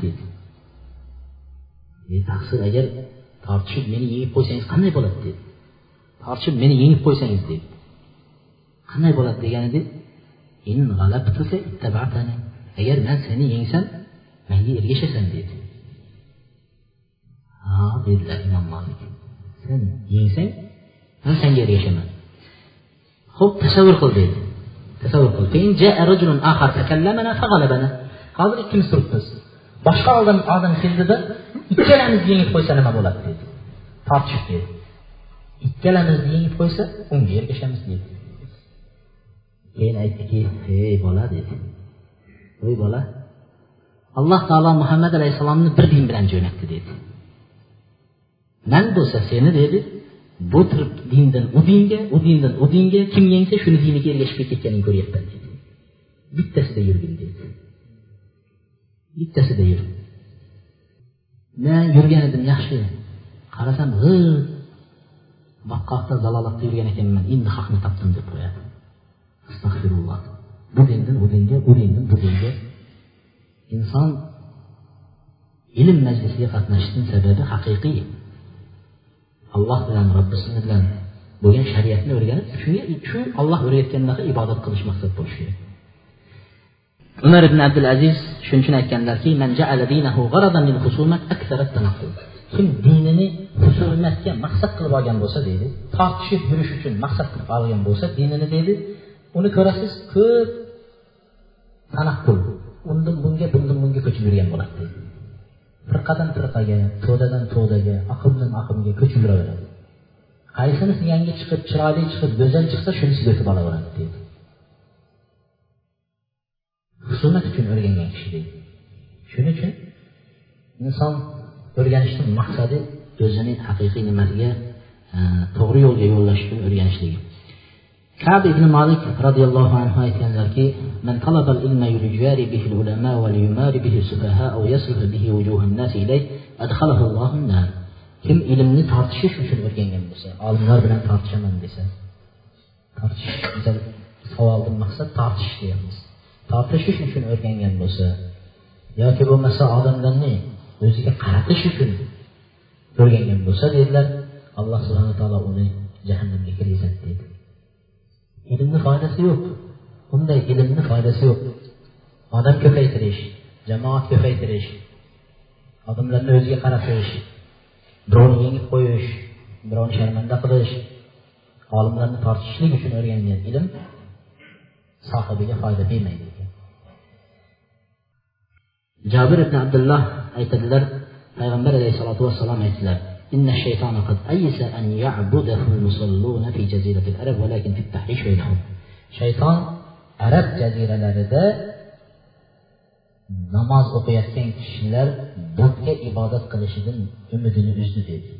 dedi. E taqsir agar tortishib meni yengib qo'ysangiz qanday bo'ladi dedi tortishib meni yengib qo'ysangiz dedi qanday bo'ladi deganida agar man seni yengsam manga ergashasan dedi. Ha dedilar imom molik sen yengsang man senga ergashaman ho'p tasavvur qil dedi. Tasavvur qil. Hozir ikkimiz turibmiz. Boshqa odam odam keldida ikkalamizni yengib qo'ysa nima bo'ladi dedi. Tortishib dedi ikkalamiz yengib qo'ysa unga ergashamiz deydi keyin aytdiki ey bola dedi. Voy bola alloh taolo muhammad alayhissalomni bir din bilan jo'natdi dedi. Man bo'lsa seni dedi. Bu dindan u dinga u dindan u dinga kim yengsa shuni diniga ergashib ketganingni ko'ryapman dedi. Bittasida yurgin dedi. Bittasida yur. Man yurgan edim yaxshi. Qarasam g'ir baqqoqda zalolatda yurgan ekanman endi haqni topdim deb qo'yadi. Astag'firulloh bu dindan u dinga u dindan bu dinga inson ilm majlisiga qatnashishning sababi haqiqiy. Alloh bilan robbisini bilan bo'lgan shariatni o'rganib shunga shu olloh o'rgatgandaqa ibodat qilish maqsad bo'lishi kerak. Umar ibn abdul aziz shuning uchun aytganlarki kim dinini hurmatga maqsad qilib olgan bo'lsa deydi tortishib yurish uchun maqsad qilib olgan bo'lsa dinini deydi uni ko'rasiz ko'p tanaqqul undan bunga bundan bunga ko'chib yurgan bo'ladi deydi. Firqadan firqaga to'dadan to'daga aqldan aqlga ko'chib yuraveradi. Qaysinisi yangi chiqib chiroyli chiqib go'zal chiqsa shunisiga o'tib olaveradi deydi. Husumat uchun o'rgangan kishi deydi. Shuning uchun inson o'rganishni maqsadi o'zini haqiqiy nimasiga e, to'g'ri yo'lga yo'llash uchun o'rganishligi كعب بن مالك رضي الله عنه aytganlarki من طلب العلم يجاري به العلماء وليماري به السفهاء أو يصرف به وجوه الناس إليه أدخله الله النار kim ilmni tortishish uchun o'rgangan bo'lsa olimlar bilan tortishaman desa tortishish biza savoldan maqsad tortish deyapmiz tortishish uchun o'rgangan bo'lsa yoki bo'lmasa odamlarni o'ziga qaratish uchun o'rgangan bo'lsa dedilar alloh subhana taolo uni jahannamga kirgizadi dedi. Ilmni foydasi yo'q. Bunday ilmni foydasi yo'q. Odam ko'paytirish jamoat ko'paytirish odamlarni o'ziga qaratish birovni yengib qo'yish birovni sharmanda qilish olimlarni tortishlik uchun o'rgangan ilm sohibiga foyda bermaydi jobir ibn abdulloh aytadilar payg'ambar alayhissalotu vassalom aytdilar إن الشيطان قد أيس أن يعبده المصلون في جزيرة العرب ولكن في التحريش بينهم شيطان arab jaziralarida namoz o'qiyotgan kishilar butga ibodat qilishidan umidini uzdi dedi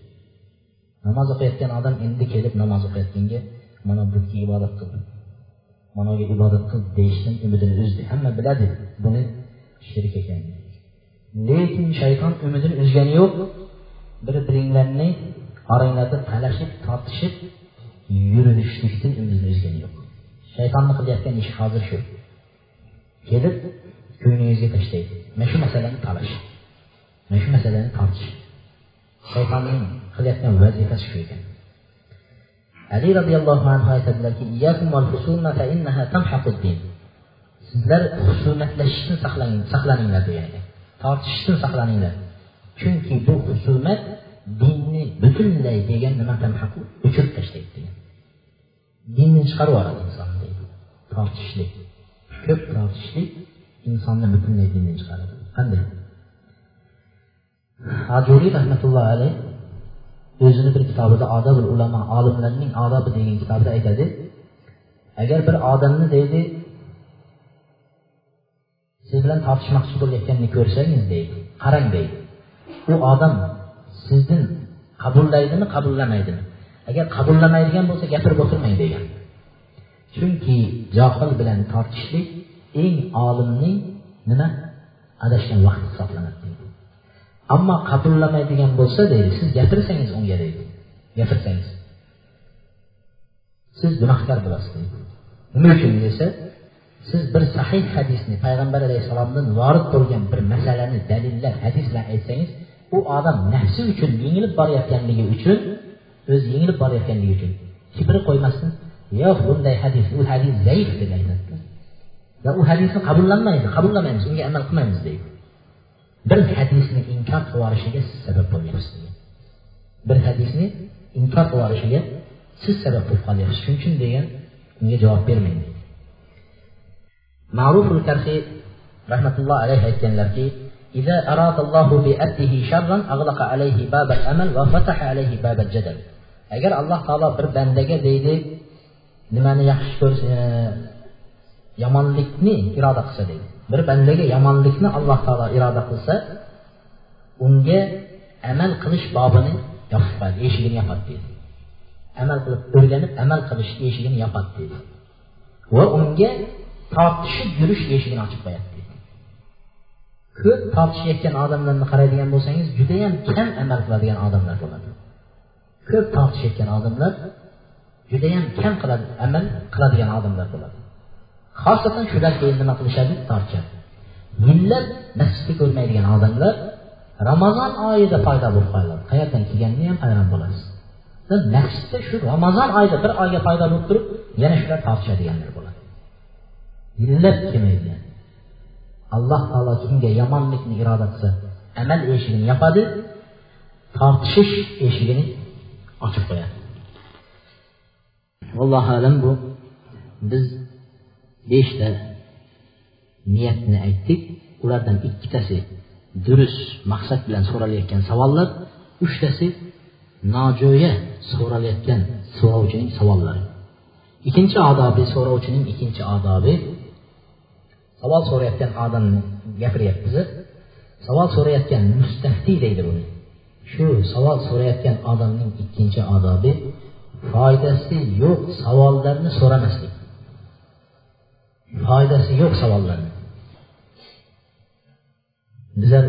namoz o'qiyotgan odam endi kelib namoz o'qiyotganga mana butga ibodat qil managa ibodat qil deyishdan umidini uzdi hamma biladi buni shirk ekanini lekin shayton umidini uzgani yo'q. Bir biringlarni oranglarda talashib tortishib yurilishlikdan umidini uzgani yo'q. Shaytonni qilayotgan ishi hozir shu. Kelib ko'nglingizga tashlaydi mana shu masalani talash. Mana shu masalani tortish. Shaytonning qilayotgan vazifasi shu ekan. Ali roziyallohu anhu aytadilarki sizlar husumatlashishni saqlaninglar degan ekan tortishishdan saqlaninglar. Chunki bu husumat dinni butunlay degan nimadan o'chirib tashlaydi degan. Dinni chiqarib yuboradi insonni deydi. Tortishlik. Ko'p tortishlik insonni butunlay dindan chiqaradi. Qanday? Ajuriy rahmatullohi alayh o'zini bir kitobida odobul ulamo olimlarning odobi degan kitobida aytadi. Agar bir odamni deydi siz bilan tortishmoqchi bo'layotganini ko'rsangiz deydi. Qarang deydi. U odam sizni qabullaydimi qabullamaydimi? Agar qabullamaydigan bo'lsa gapirib o'tirmang degan. Chunki johil bilan tortishlik eng olimning nima? Adashgan vaqti hisoblanadi deydi. Ammo qabullamaydigan bo'lsa deydi siz gapirsangiz unga deydi. Gapirsangiz. Siz gunohkor bo'lasiz deydi. Nima uchun desa siz bir sahih hadisni payg'ambar alayhissalomdan vorid bo'lgan bir masalani dalillar hadis bilan aytsangiz u odam nafsi uchun yengilib borayotganligi uchun o'zi yengilib borayotganligi uchun kibri qo'ymasdan yo'q bunday hadis u hadis zaif deb aytadi. Va u hadisni qabullanmaydi qabullamaymiz unga amal qilmaymiz deydi. Bir hadisni inkor qilib yuborishiga siz sabab bo'lyapsiz bir hadisni inkor qilib yuborishiga siz sabab bo'lib qolyapsiz. Shuning uchun degan unga javob bermaydi. Maruful Kərxi rəhmətullah əleyhə deyirlər ki, "İzə əradallahu bi abdihi şərran ağlaqa alayhi babal amal və fataha alayhi babal jadal." Əgər Allah Taala bir bəndəyə deyildi, niməni yaxşı görsə, e, yamanlıqni iradə qılsa deyildi. Bir bəndəyə yamanlıqni Allah Taala iradə qılsa, unga amal qilish babını yopadi, eshigini yopadi deyildi. Amal qilib o'rganib, amal qilish eshigini yopadi deyildi. Va unga tortishib yurish eshigini ochib qo'yadi. Ko'p tortishayotgan odamlarni qaraydigan bo'lsangiz judayam kam amal qiladigan odamlar bo'ladi. Ko'p tortishayotgan odamlar judayam kam qiladi amal qiladigan odamlar bo'ladi. Xosatan shular keyin nima qilishadi? Tortishadi. Yillab masjidni ko'rmaydigan odamlar ramazon oyida paydo bo'lib qoladi. Qayerdan kelganini ham hayron bo'lasiz. Masjidda shu ramazon oyida bir oyga paydo bo'lib turib yana shular tortishadiganlar bo'ladi. Yillab kelmaydi alloh taolo kimga yomonlikni iroda qilsa amal eshigini yopadi tortishish eshigini ochib qo'yadi allohu alam bu. Biz beshta niyatni aytdik ulardan ikkitasi durust maqsad bilan so'ralayotgan savollar uchtasi nojo'ya so'ralayotgan so'rovchining savollari. İkkinchi odobi so'rovchining ikkinchi odobi savol so'rayotgan odamni gapiryapmiz savol so'rayotgan mustaftiy deydi buni. Shu savol so'rayotgan odamning ikkinchi odobi foydasi yo'q savollarni so'ramaslik. Foydasi yo'q savollarni. Bizlar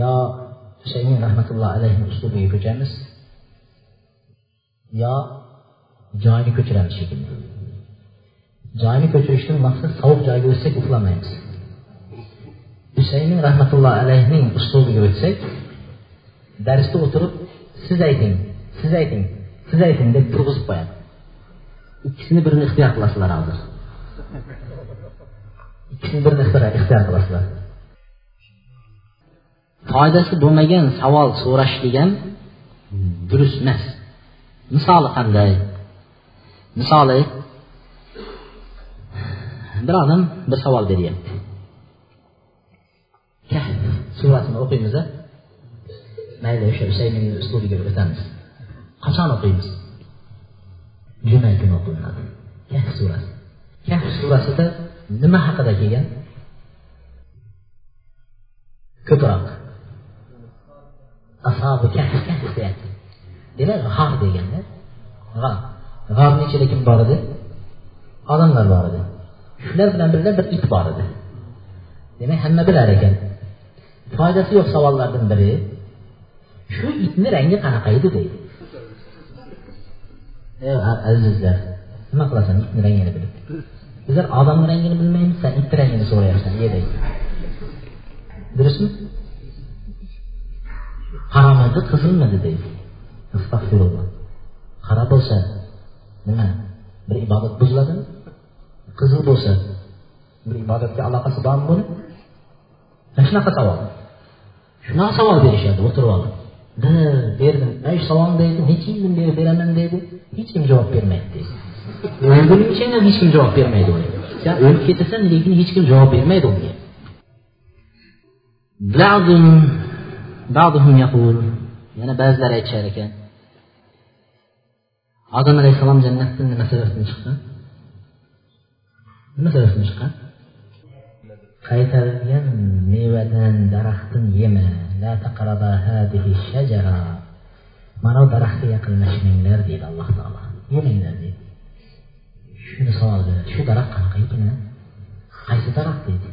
yo husaymin rahmatullohi alayhi uslubiga ko'chamiz yo joyini ko'chiramiz. Shekilli joyini ko'chirishdan maqsad sovuq joyga o'tsak uxlamaymiz. Husayni rahmatullohi alayhning uslubiga o'tsak darsda o'tirib siz ayting siz ayting siz ayting deb turg'izib qo'yadi. Ikkisini birini ixtiyor qilasizlar hozir. Ikkisini birini ixtiyor qilasizlar. Foydasi bo'lmagan savol so'rash degan durust emas misoli qanday? Misoli bir odam bir savol beryapti kahf surasini o'qiymiz mayli o'sha usayminni uslubiga o'tamiz qachon o'qiymiz juma kuni o'qilinadi kahf surasi kahf surasida nima haqida kelgan ko'proq asobi kahf kahf deyapti demak g'ar deganda g'ar g'arni ichida kim bor edi odamlar bor edi shular bilan birga bir it bor edi demak hamma bilar ekan foydasi yo'q savollardan biri. Shu itni rangi qanaqa edi deydi ey azizlar nima qilasan itni rangini bilib bizlar odamni rangini bilmaymiz san itni rangini so'rayapsan ye deydi durustmi qaramidi qizilmidi deydi astag'firulloh qora bo'lsa nima? Bir ibodat buziladimi qizil bo'lsa bir ibodatga aloqasi bormi buni? Mana shunaqa savol. Shunaqa savol berishadi o'tirib olib berdim. Shu savolni deydi necha yildan beri beraman deydi. Hech kim javob bermaydi deydi. O'lguningcha ham hech kim javob bermaydi unga sen o'lib ketasan lekin hech kim javob bermaydi unga. Yana ba'zilar aytishar ekan odam alayhissalom jannatdan nima sababdan chiqqan nima sababdan chiqqan qaytarilgan mevadan daraxtdan yema la taqraba hadihi shajara mana bu daraxtga yaqinlashmanglar deydi alloh taolo yemanglar deydi shuni savol beradi shu daraxt qanaqa ekan qaysi daraxt deydi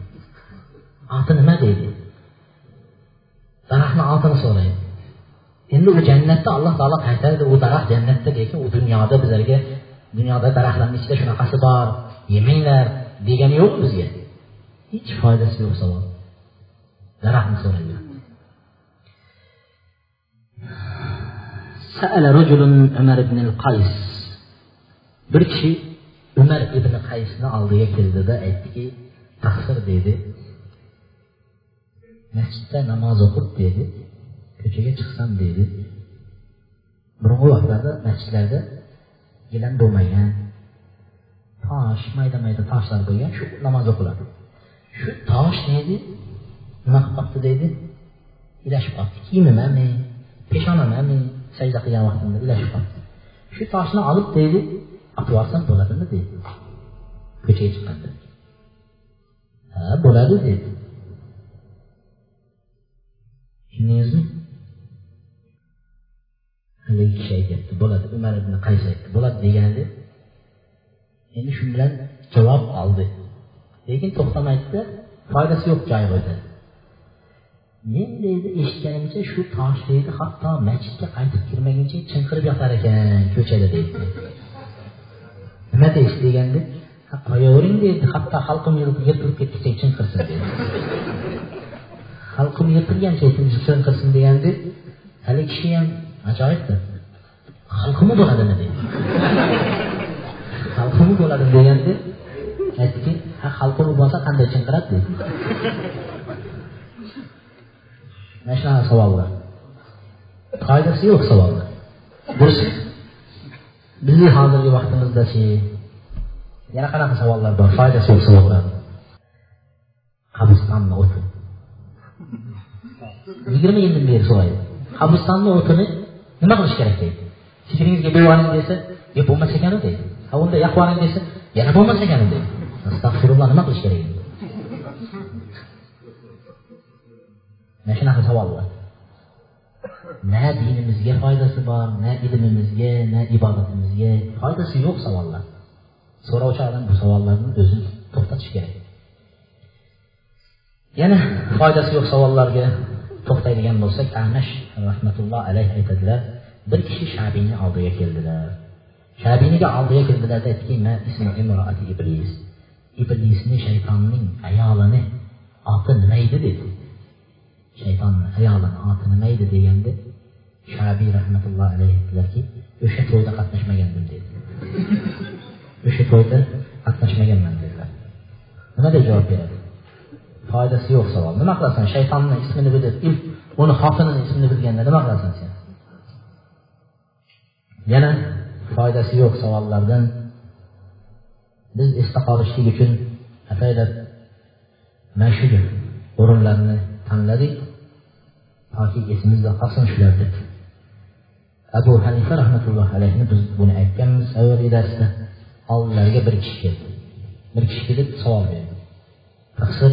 oti nima deydi daraxtni otini so'raydi endi u jannatda alloh taolo qaytardi u daraxt jannatda lekin u dunyoda bizlarga dunyoda daraxtlarni ichida shunaqasi bor yemanglar degani yo'q bizga hech foydasi yo'q savol daraxtni so'raydi سأل رجل عمر بن القيس bir kishi umar ibn qaysni oldiga keldida aytdiki taqsir dedi masjidda namoz o'qib dedi ko'chaga chiqsam dedi burungi vaqtlarda masjidlarda gilam bo'lmagan tosh mayda mayda toshlar bo'lgan shu namoz o'qiladi shu tosh deydi nima qilib qolibdi deydi ilashib qolibdi kiyimimami peshonamami sajda qilgan vaqtimda ilashib qolibdi shu toshni olib deydi otib yuborsam bo'ladimi deydi ko'chaga chiqqanda ha bo'ladi deydi tushundingizmi haligi kishi aytyapti bo'ladi umar ibn qays aytdi bo'ladi degandi endi shu bilan javob oldi lekin to'xtamaydida foydasi yo'q joyi qo'ydi men deydi eshitganimcha shu tosh deydi hatto masjidga qaytib kirmaguncha chinqirib yotar ekan ko'chada deydi nima deysiz deganda qo'yavering deydi hatto xalqim yiqilib ketguncha chinqirsin deydi xalqim yiqilgancha chinqirsin deganda haligi kishi ham ajoyibdir xalqimi bo'ladimi deydi xalqimi bo'ladi deganda aytdiki ha xalqimi bo'lsa qanday chinqiradi dedi. Mana shunaqa savollar. Foydasi yo'q savollar. Durust bizni hozirgi vaqtimizdachi yana qanaqa savollar bor? Foydasi yo'q savollar. Qabristonni o'ti. Yigirma yildan beri so'raydi. Qabristonni o'tini nima qilish kerak deydi ሲሪዝ የቤዋን እንደሰ የቦመሰኛ ነው ደይ አሁን ደ ያኳን እንደሰ የነ ቦመሰኛ ነው ደይ አስተግፊሩላህ ነው ማለት ሸሪ Neşina hesabı Ne dinimizge faydası var, ne ilimimizge, ne ibadetimizge faydası yok savallar. Sonra o çağdan bu savalların özünü toxtatış gerek. Yani faydası yok savallarga toxtaydigan bo'lsak, Ahmesh rahmatulloh alayh aytadilar, bir kishi shabiyni oldiga keldilar shabiyniga oldiga keldilarda aytdiki iblis. İblisni shaytonning ayolini oti nima edi dedi. Shaytonni ayolini oti nima edi deganda shabiy rahmatulloh alayhi aytdilarki o'sha to'yda qatnashmagandim dedi. O'sha to'yda qatnashmaganman dedilar nima deb javob beradi foydasi yo'q savol nima qilasan shaytonni ismini bilib ilk uni xotinini ismini bilganda nima qilasan sen yana foydasi yo'q savollardan. Biz esda qolishlik uchun ataylab mana shu o'rinlarni tanladik. Toki esimizda qolsin shular deb. Abu hanifa rahmatulloh alayhi biz buni aytganmiz avvalgi darsda oldilariga bir kishi keldi. Bir kishi kelib savol berdi. Taqsir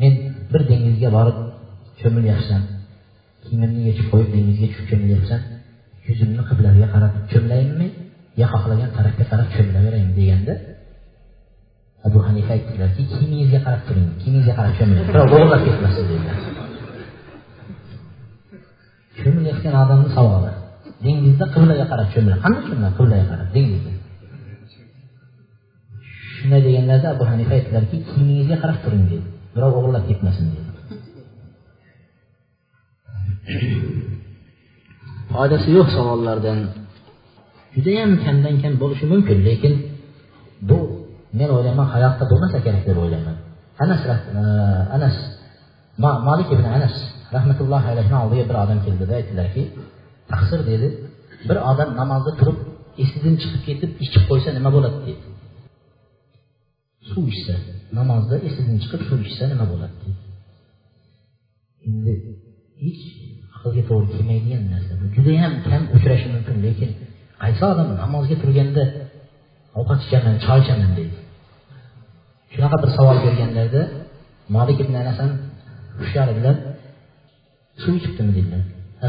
men bir dengizga borib cho'milyapsan kiyimimni yechib qo'yib dengizga tushib cho'milyapsan yuzimni qiblaga qarab cho'mlaymi yo xohlagan tarafga qarab cho'milaveraymi deganda abu hanifa aytdilarki kiyimingizga qarab turing kiyimingizga qarab cho'miling birov bo'g'irlab ketmasin dedilar cho'milayotgan odamni savoli. Dengizda qiblaga qarab cho'miladi qanday cho'miladi qiblaga qarab dengizda. Shunday deganlarida abu hanifa aytdilarki kiyimingizga qarab turing dedi birov o'g'irlab ketmasin dedi foydasi yo'q savollardan. Judayam kamdan kam bo'lishi mumkin lekin bu men o'ylayman hayotda bo'lmasa kerak deb o'ylayman. Anas e, anas malik ibn anas rahmatullohi alayhi oldiga bir odam keldida aytdilarki taqsir dedi bir odam namozda turib esidan chiqib ketib ichib qo'ysa nima bo'ladi? dedi. Suv ichsa namozda esidan chiqib suv ichsa nima bo'ladi? dedi. Endi hech aqlga to'g'ri kelmaydigan narsa bu judayam kam uchrashi mumkin lekin qaysi odam namozga turganda ovqat ichaman choy ichaman deydi shunaqa bir savol berganlarda molik ibn anas ham hushyor edilar suv ichibdimi dedilar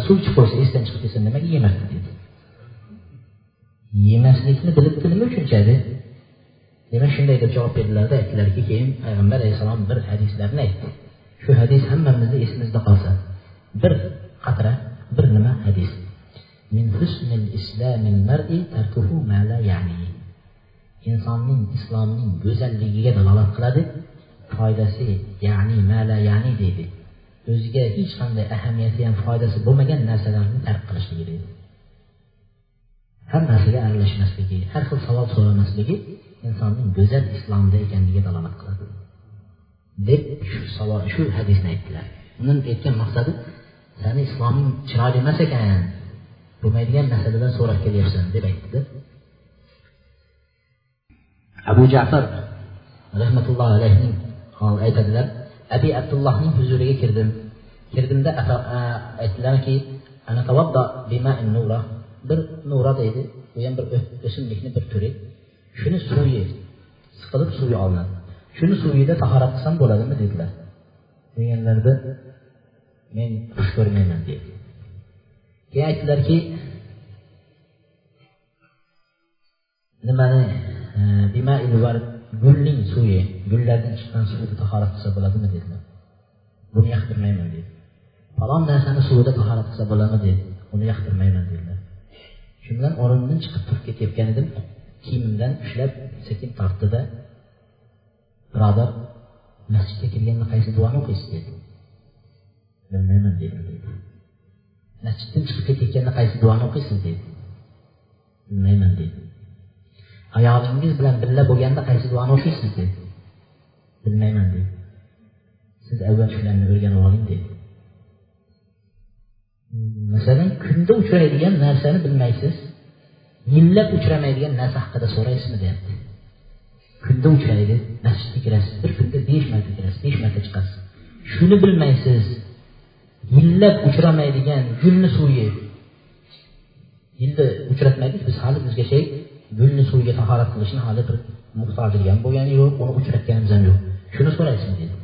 suv ichib qo'ysa esdan chiqib ketsa nimaga yemasdi dedi. Yemaslikni bilibdi nima uchun ichadi demak shunday deb javob berdilarda aytdilarki keyin payg'ambar alayhissalom bir hadislarni aytdi shu hadis hammamizni esimizda qolsa bir qatra bir nima hadis. Min husnil islamil mar'i tarkuhu ma la ya'ni. İnsonning islomning go'zalligiga dalolat qiladi. Foydasi ya'ni mala ya'ni deydi. O'ziga hech qanday ahamiyati ham foydasi bo'lmagan narsalarni tark qilishligi deydi. Har narsaga aralashmasligi har xil savol so'ramasligi insonning go'zal islomda ekanligiga dalolat qiladi. Deb shu savol shu hadisni aytdilar. Uni aytgan maqsadi sani isloming chiroyli emas ekan bo'lmaydigan narsalardan so'rab kelyapsan deb aytdida abu jafar rahmatullohi alayhining aytadilar abi abdullohning huzuriga kirdim kirdimda aytdilarki bir nura deydi bu ham bir o'simlikni bir turi shuni suvi siqilib suvi olinadi shuni suvida tahorat qilsam bo'ladimi dedilar deganlarida men xush ko'rmayman deydi keyin aytdilarki nimani e, gulning suvi gullardan chiqqan suvida tahorat qilsa bo'ladimi? dedilar. Buni yoqtirmayman dedi. Falon narsani suvida tahorat qilsa bo'ladimi? dedi. Uni yoqtirmayman dedilar. Shu bilan o'rnimdan chiqib turib ketayotgan edim. Kiyimimdan ushlab sekin tortdida birodar masjidga kirganda qaysi duoni o'qiysiz? dedi. Bilmayman dedim dedi masjiddan chiqib ketayotganda qaysi duoni o'qiysiz dedi bilmayman dedi ayolingiz bilan birga bo'lganda qaysi duoni o'qiysiz dedi bilmayman dedi siz avval shularni o'rganib oling dedi masalan kunda uchraydigan narsani bilmaysiz yillab uchramaydigan narsa haqida so'raysizmi deyapti kunda uchraydi masjidga kirasiz bir kunda besh marta kirasiz besh marta chiqasiz shuni bilmaysiz yillab uchramaydigan gulni suvi yilda uchratmaylik biz hali bizgacha gulni suviga tahorat qilishni hali bir muhtojligi ham bo'lgani yo'q uni uchratganimiz ham yo'q. Shuni so'raysizmi dedi.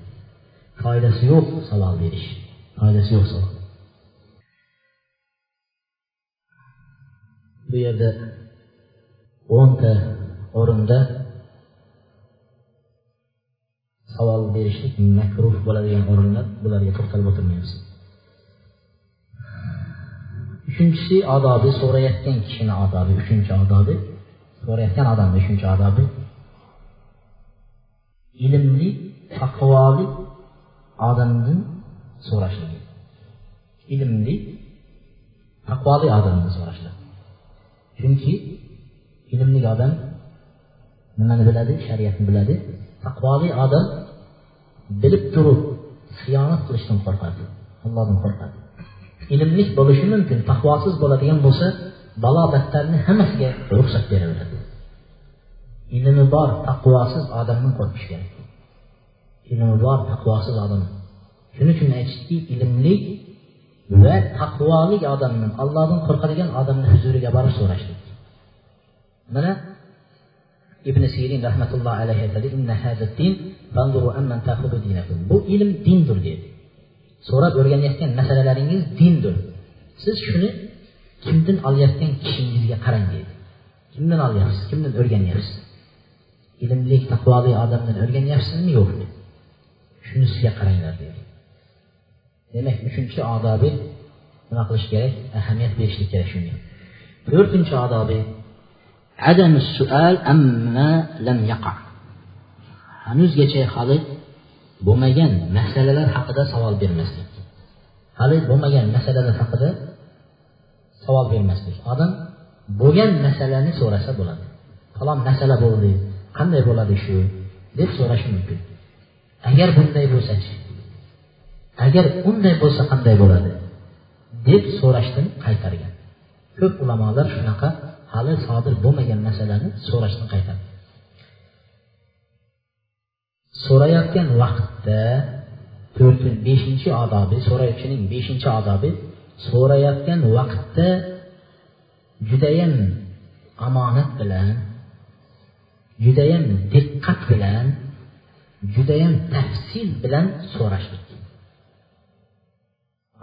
Foydasi yo'q savol berish. Foydasi yo'q savol. Bu yerda o'nta o'rinda savol berishlik makruh bo'ladigan o'rinlar bularga to'xtalib o'tirmaymiz Üçüncüsü adabı, sonra yetken kişinin adabı, üçüncü adabı. Sonra yetken adam, üçüncü adabı. İlimli, takvalı adamın so'rashligi ilmli taqvoli odamni so'rashlik chunki ilmli odam nimani biladi shariatni biladi. Taqvoli odam bilib turib xiyonat qilishdan qo'rqadi allohdan qo'rqadi ilmli bo'lishi mumkin taqvosiz bo'ladigan bo'lsa balo battarni hammasiga ruxsat beraveradi ilmi bor taqvosiz odamdan qo'rqish kerak. İlmi bor taqvosiz odam. Shuning uchun aytishdiki ilmli va taqvoli odamni allohdan qo'rqadigan odamni huzuriga borib so'rashlik. Mana ibn sirin rahmatullohi alayhi aytadi bu ilm dindir deydi so'rab o'rganayotgan masalalaringiz dindir. Siz shuni kimdan olayotgan kishingizga qarang deydi. Kimdan olyapsiz? Kimdan o'rganyapsiz? İlmli taqvoli odamdan o'rganyapsizmi? Yo'qmi shunisiga qaranglar deydi. Demak uchinchi odobi nima qilish kerak? Ahamiyat berishlik kerak shunga. To'rtinchi odobi. Adam sual amma lam yaqa. Hanuzgacha hali bo'lmagan masalalar haqida savol bermaslik. Hali bo'lmagan masalalar haqida savol bermaslik. Odam bo'lgan masalani so'rasa bo'ladi. Falon masala bo'ldi qanday bo'ladi shu deb so'rashi mumkin. Agar bunday bo'lsachi agar unday bo'lsa qanday bo'ladi? deb so'rashdan qaytargan. Ko'p ulamolar shunaqa hali sodir bo'lmagan masalani so'rashdan qaytargan. So'rayotgan vaqtda to'rtinchi beshinchi odobi so'rayuvchining beshinchi odobi so'rayotgan vaqtda judayam omonat bilan judayam diqqat bilan judayam tafsil bilan so'rashlik.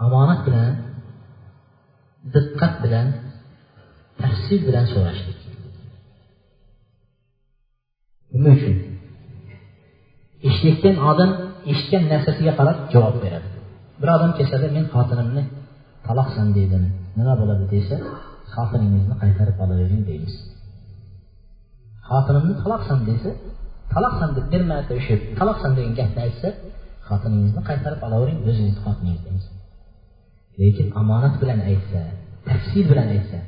Omonat bilan diqqat bilan tafsil bilan so'rashlik. Nima uchun eshitayotgan odam eshitgan narsasiga qarab javob beradi. Bir odam kelsada men xotinimni taloqsan dedim nima bo'ladi? desa xotiningizni qaytarib olavering deymiz. Xotinimni taloqsan desa taloqsan deb bir marta o'sha taloqsan degan gapni aytsa xotiningizni qaytarib olavering o'zingizni xotiningiz deymiz. Lekin omonat bilan aytsa tafsil bilan aytsa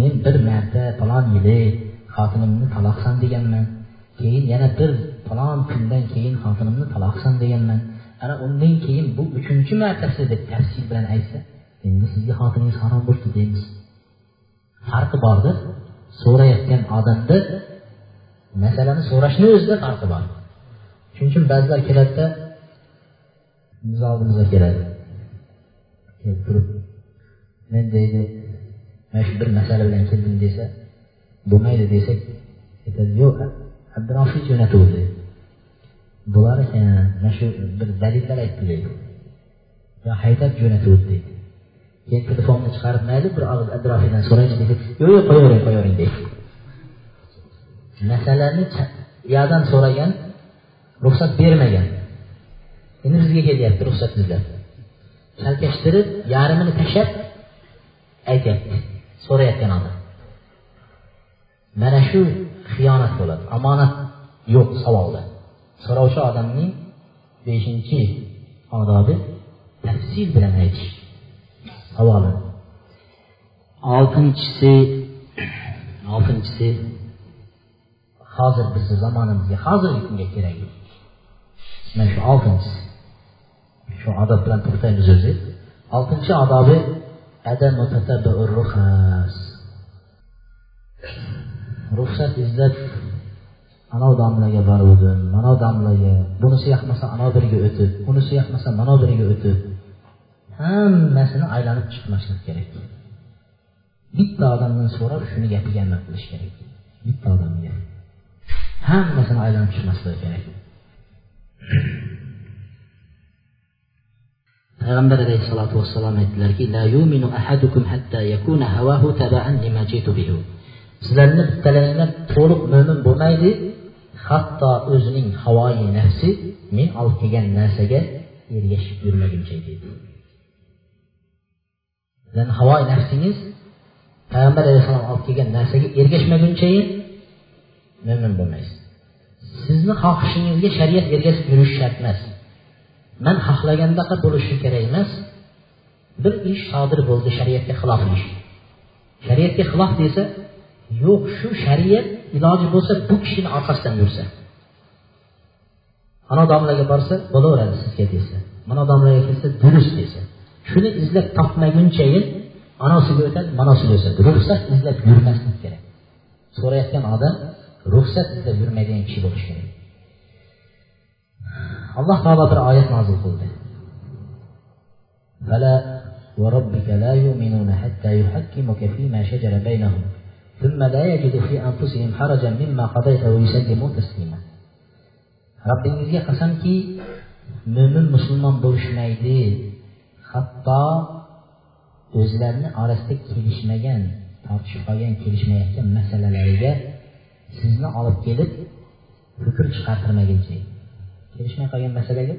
men bir marta falon yili xotinimni taloqsan deganman keyin yana bir falon kundan keyin xotinimni taloqsan deganman. Ana undan keyin bu uchinchi martasi deb tafsil bilan aytsa endi sizga xotiningiz harom bo'libdi deymiz. Farqi bordir. So'rayotgan odamda masalani so'rashni o'zida farqi bor. Shuning uchun ba'zilar keladida biz oldimizga keladi. Kelib turib men deydi mana shu bir masala bilan keldim desa bo'lmaydi desak aytadi yo'q abdurafiy jo'natuvdi. Mana shu bir dalillar aytdi. Deydi yo haydab deydi keyin telefonni chiqarib mayli bir og'iz abdurafiydan so'raychi desa yo'q yo'q qo'yavering qo'yavering deydi masalani uyoqdan so'ragan ruxsat bermagan. Endi bizga kelyapti ruxsat izlab chalkashtirib yarmini tashlab aytyapti. So'rayotgan odam. Mana shu xiyonat bo'ladi. Omonat yo'q savolda so'rovchi odamning beshinchi odobi tafsil bilan aytish. Savoli. Oltinchisi oltinchisi. Hozir bizni zamonimizga hozirgi kunga kerak. Mana shu oltinchisi. Shu odob bilan to'xtaymiz o'zi. Oltinchi odobi ruxsat izlab anov domlaga boruvdim. Manov domlaga bunisi yoqmasa anov biriga o'tib unisi yoqmasa manov biriga o'tib. Hammasini aylanib chiqmaslik kerak. Bitta odamdan so'rab shuni gapiga amal qilish kerak. Bitta odamga. Hammasini aylanib chiqmasligi kerak. Payg'ambar alayhissalotu vassalom aytdilarki sizlarni bittalaringlar to'liq mo'min bo'lmaydi hatto o'zining havoyi nafsi men olib kelgan narsaga ergashib yurmaguncha deydi havoyi nafsingiz payg'ambar alayhissalom olib kelgan narsaga ergashmagunchayin mo'min bo'lmaysiz. Sizni xohishingizga shariat ergashib yurish shart emas. Man xohlagandaqa bo'lishi kerak emas bir ish sodir bo'ldi shariatga xilof ish shariatga xilof desa yo'q shu shariat iloji bo'lsa bu kishini orqasidan yursa ana domlaga borsa bo'laveradi sizga desa mana domlaga kelsa durust desa shuni izlab topmagunchayin anosiga o'tadi manosiga o'tadi ruxsat izlab yurmaslik kerak so'rayotgan odam ruxsat izlab yurmaydigan kishi bo'lishi kerak alloh taolo bir oyat nozil qildi فلا وربك لا يؤمنون حتى يحكمك فيما شجر بينهم ثم لا يجد في أنفسهم حرجا مما قضيت ويسلموا تسليما robbingizga qasamki mo'min musulmon bo'lishmaydi hatto o'zlarini orasida kelishmagan tortishib qolgan kelishmayotgan masalalariga sizni olib kelib hukm chiqartirmaguncha kelishmay qolgan masalaga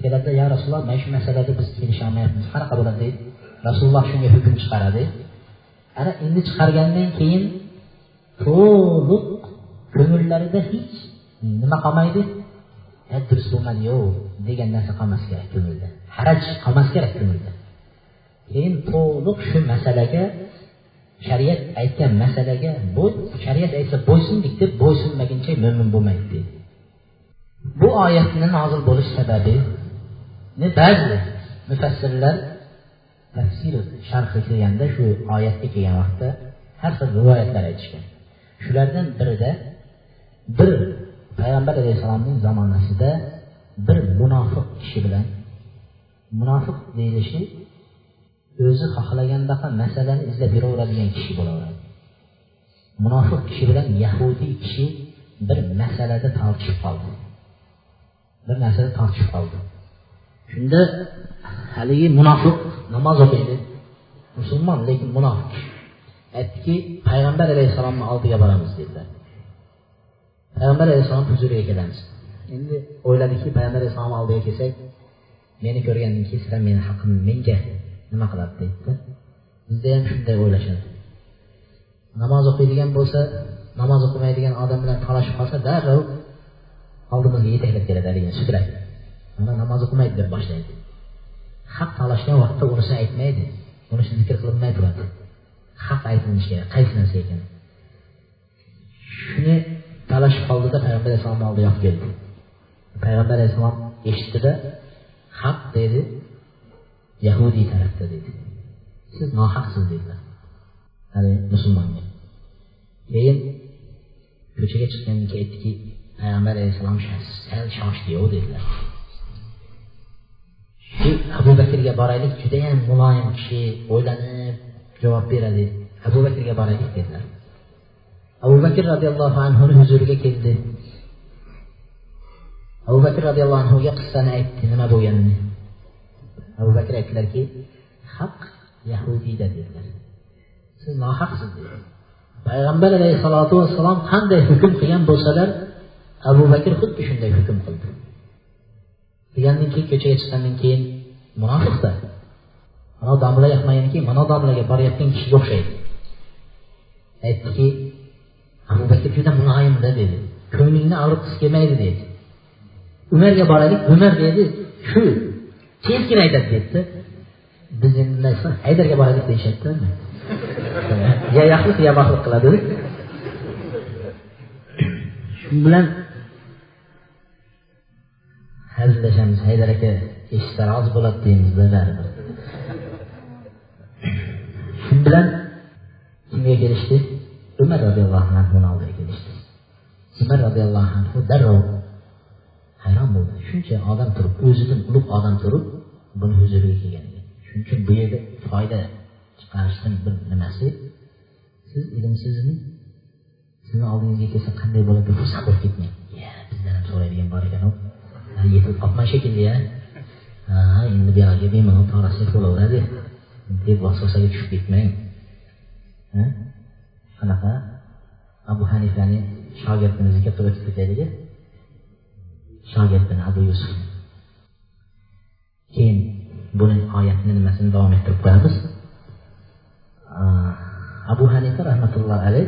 keladida yo rasululloh mana shu masalada biz kelisholmayapmiz qanaqa bo'ladi deydi rasululloh shunga hukm chiqaradi ana endi chiqargandan keyin to'liq ko'ngillarida hech nima qolmaydi. Durust bo'lmadi yo'q degan narsa qolmas kerak ko'ngilda haraj qolmas kerak ko'ngilda keyin to'liq shu masalaga shariat aytgan masalaga bo'y shariat aytsa bo'ysundik deb bo'ysunmaguncha mo'min bo'lmaydi deydi bu oyatni nozil bo'lish sababi ba'zi mufassirlar tafsir sharhi kelganda shu oyatga kelgan vaqtda har xil rivoyatlar aytishgan. Shulardan birida bir payg'ambar alayhissalomning zamonasida bir munofiq kishi bilan munofiq deyilishi o'zi xohlagandaqa masalani izlab yuraveradigan kishi bo'laveradi. Munofiq kishi bilan yahudiy kishi bir masalada tortishib qoldi. Bir narsada tortishib qoldi shunda haligi munofiq namoz o'qiydi. Musulmon lekin munofiq. Aytdiki payg'ambar alayhissalomni oldiga boramiz dedilar. Payg'ambar alayhissalom huzuriga kelamiz. Endi o'yladiki payg'ambar alayhissalomni oldiga kelsak meni ko'rgandan keyin sizlar meni haqqim menga nima qiladi deydida. Bizda ham shunday o'ylashadi. Namoz o'qiydigan bo'lsa namoz o'qimaydigan odam bilan talashib qolsa darrov oldimizga yetaklab keladi haligi sudrab mana namoz o'qimaydi deb boshlaydi. Haq talashgan vaqtda unisini aytmaydi. Unisi zikr qilinmay turadi haq aytilishi kerak qaysi narsa ekan? Shuni talashib qoldida payg'ambar alayhissalomni oldiga olib keldi. Payg'ambar alayhissalom eshitdida haq dedi yahudiy tarafda dedi. Siz nohaqsiz dedilar. Haligi musulmonga. Keyin ko'chaga chiqqandan keyin aytdiki payg'ambar alayhissalom sal shoshdiyu dedilar. Abu bakrga boraylik judayam muloyim kishi o'ylanib javob beradi. Abu bakrga boraylik dedilar. Abu bakr roziyallohu anhuni huzuriga keldi. Abu bakr roziyallohu anhuga qissani aytdi. Nima bo'lganini? Abu bakr aytdilarki haq yahudiyda dedilar. Siz nohaqsiz dedi. Payg'ambar alayhissalotu vassalom qanday hukm qilgan bo'lsalar abu bakr xuddi shunday hukm qildi degandan keyin ko'chaga chiqqandan keyin munofiqda mana domla yoqmagandan keyin mana domlaga borayotgan kishiga o'xshaydi. Aytdiki abu bakr juda muloyimda dedi. Ko'nglingni og'ritgisi kelmaydi dedi. Umarga boraylik umar dedi. Shu tezgina aytadi dedida biz endi haydarga boraylik deyishyapti ya yaxlit ya baxtli qiladi shu bilan hazillashamiz haydar aka eshitsa rozi bo'ladi deymizda baribir. Shu bilan kimga kelishdik umar roziyallohu anhuni oldiga kelishdik umar roziyallohu anhu darrov hayron bo'ldi. Shuncha odam turib o'zidan ulug' odam turib buni huzuriga kelgan ekan. Shuning uchun bu yerda foyda chiqarishdan bir nimasi? Siz ilmsizmi? Sizni oldingizga kelsa qanday bo'ladi deb xursand bo'lib ketmang. Bizdan ham so'raydigan bor ekanu. Yetib qolibman shekilli a ha endi buyog'iga bemalol torasak bo'laveradi deb vasvasaga tushib ketmang qanaqa abu hanifani shogirdimizni zikr o'tib ketaylik shogirdini abu yusuf. Keyin buni oyatni nimasini davom ettirib qo'yamiz ah, abu hanifa rahmatullohi alayh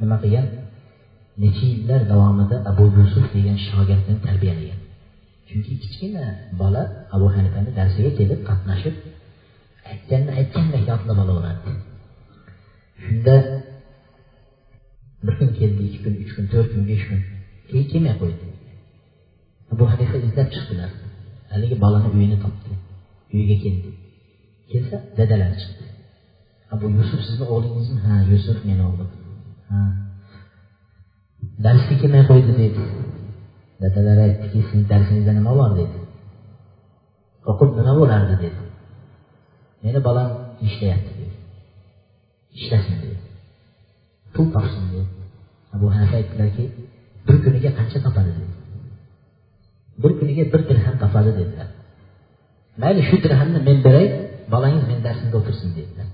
nima qilgan necha yillar davomida abu yusuf degan shogirdni tarbiyalagan chunki kichkina bola abu hanifani darsiga kelib qatnashib aytganni aytgandek yodlab olaveradi shunda bir kun keldi ikki kun uch kun to'rt kun besh kun keyin kelmay qo'ydi. Abu hanifa izlab chiqdilar. Haligi bolani uyini topdi uyiga keldi. Kelsa dadalari chiqdi. Abu yusuf sizni o'g'lingizmi ha yusuf meni o'g'lim. Ha. Darsga kelmay qo'ydi dedi dadalari aytdiki sizni darsingizda nima bor dedi. O'qib nima bo'lardi dedi. Meni bolam ishlayapti dedi. İshlasin dedi. Pul topsin dedi. Abu hanifa aytdilarki bir kuniga qancha topadi dedi. Bir kuniga bir dirham topadi dedilar mayli shu dirhamni men beray bolangiz meni darsimda o'tirsin dedilar.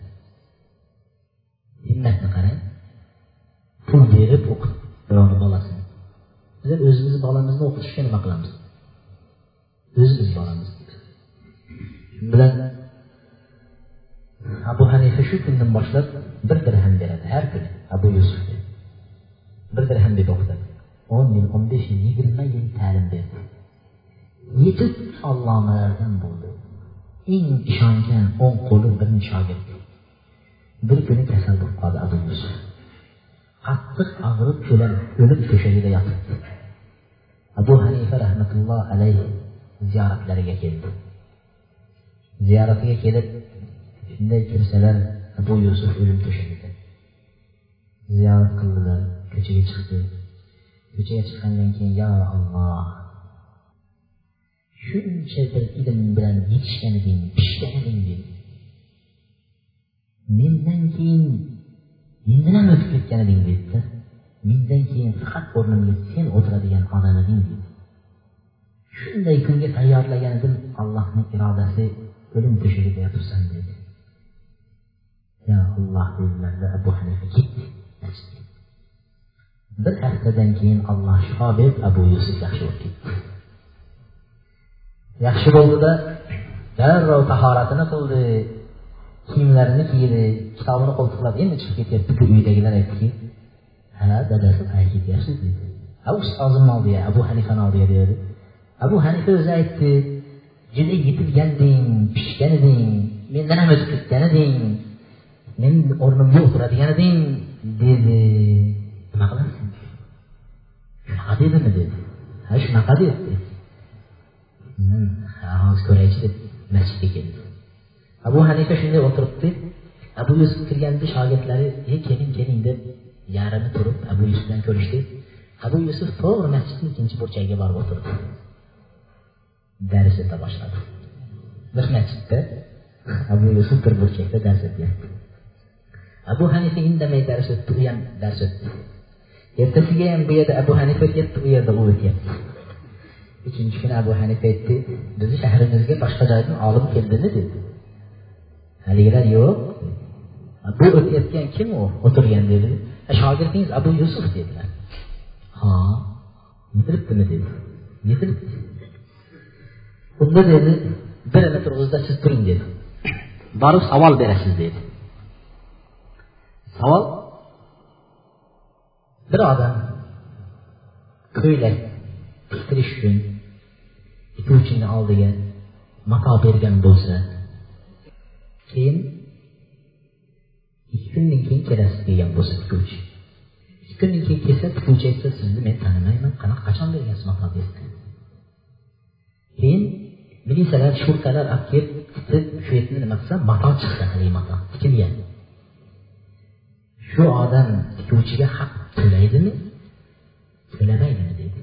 Himmatni qarang. Pul berib o'qit birovni bolasini bizlar o'zimizni bolamizni o'qitishga nima qilamiz o'zimiz boramiz shu bilan abu hanifa shu kundan boshlab bir dirham beradi har kuni abu yusufga bir dirham deb o'qitadi o'n yil o'n besh yil yigirma yil ta'lim berdi yetib allomalardan bo'ldi eng ishongan o'ng qo'li birinchi shogird bir kuni kasal bo'lib qoldi abu yusuf qattiq og'rib o'lib to'shagida yotibdi abu hanifa rahmatulloh alayhi ziyoratlariga keldi ziyoratiga kelib shunday kimsalar abu yusuf o'lim to'shagida ziyorat qildilar ko'chaga chiqdi ko'chaga chiqqandan keyin yo alloh shuncha bir ilm bilan yetishgan eding pishgan eding dedi. Mendan keyin mendan ham o'tib ketgan eding dedida mendan keyin faqat o'rnimga sen o'tiradigan odam eding dedi shunday kunga tayyorlagan edim allohning irodasi o'lim to'shagida yotibsan dedi. Yo alloh dedilarda abu hanifa ketdi bir haftadan keyin alloh shifo berib abu yusuf yaxshi bo'lib ketdi. Yaxshi bo'ldida darrov tahoratini qildi kiyimlarini kiydi kitobini qo'ltiqlab endi chiqib ketyapti. Uydagilar aytdiki ha dadasi qayerga ketyapsiz? dedi. Ha ustozimni oldiga abu hanifani oldiga dedi. Abu hanifa o'zi aytdi juda yetilganding pishgan eding mendan ham o'tib ketgan eding men o'rnimga o'tiradigan eding dedi. Nima qilasan shunaqa dedimi dedi. Ha shunaqa dedi. Hmm, hozir ko'raychi deb masjidga keldi abu hanifa shunday o'tiribdi abu yusuf kirganda shogirdlari ey keling keling deb yarimi turib abu yusuf bilan ko'rishdi abu yusuf to'g'ri masjidni ikkinchi burchagiga borib o'tirdi dars eta boshladi bir masjidda abu yusuf bir burchakda dars etyapti abu hanifa indamay dars o'tdi u ham dars o'tdi ertasiga ham bu yerda abu hanifa o'tyapti u yerda u o'tyapti uchinchi kuni abu hanifa aytdi bizni shahrimizga boshqa joydan olim keldimi dedi haligilar yo'q. Bu o'tayotgan kim u? O'tirgan dedi. Shogirdingiz abu yusuf dedilar. Ha yetiribdimi? dedi. Yetiribdi. Unda dedi. Birini turg'izda siz turing dedi. Borib savol berasiz dedi. Savol? Bir odam ko'ylak tiktirish uchun tikuvchini oldiga mato bergan bo'lsa keyin ikki kundan keyin kelasiz degan bo'lsa tikuvchi ikki kundan keyin kelsa tikuvchi aytsa sizni men tanimayman. Qanaqa qachon bergansiz mato desa keyin militsiyalar shurkalar olib kelib titib shu yerni nima qilsa mato chiqsa haligi mato tikilgan. Shu odam tikuvchiga haq to'laydimi to'lamaydimi deydi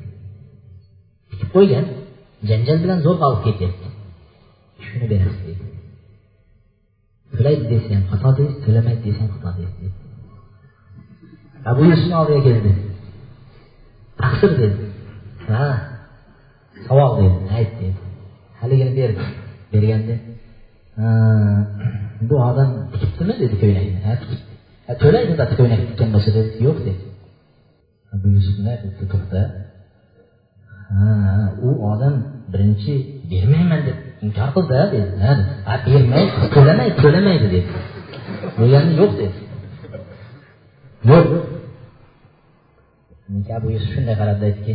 tikib qo'ygan janjal bilan zo'rg'a olib ketyapti. Shuni berasiz deydi to'laydi desa ham xato deydi to'lamaydi desa ham xato deydi abu yusufni oldiga keldi taqsir dedi ha savol dedi ayt dedi haligini berdi berganda bu odam tikibdimi dedi ko'ylakni ha tikibdi. To'laydi albatta ko'ylak tikkan bo'lsa dedi. Yo'q dedi. Abu yusufni to'xta. Ha u odam birinchi bermayman deb inkor qildi dedi. Bermaydi to'lamaydi to'lamaydi dedi. Bo'lgani yo'q dedi. Yo'q. Abu yusuf shunday qarabdi aytdiki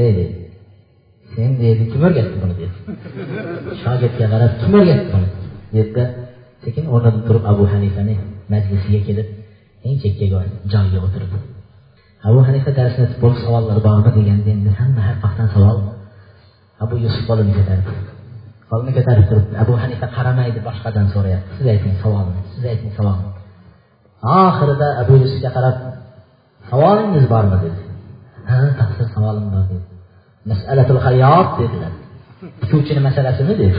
ey dedi sen dedi kim o'rgatdi buni? dedi. Shogirdga qarab kim o'rgatdi buni? dedida sekin o'rnidan turib abu hanifani majlisiga kelib eng chekkaga joyiga o'tirdi abu hanifa darsni bo'lib savollar bormi deganda endi hamma har yoqdan savol. Abu yusuf qo'lini ko'tardi qo'lini ko'tarib turib abu hanifa qaramaydi boshqadan so'rayapti. Siz ayting savolni siz ayting savolni. Oxirida abu yusufga qarab savolingiz bormi dedi. Ha taqsir savolim bor dedi. Masalatul hayot dedilar. Tikuvchini masalasimi dedi.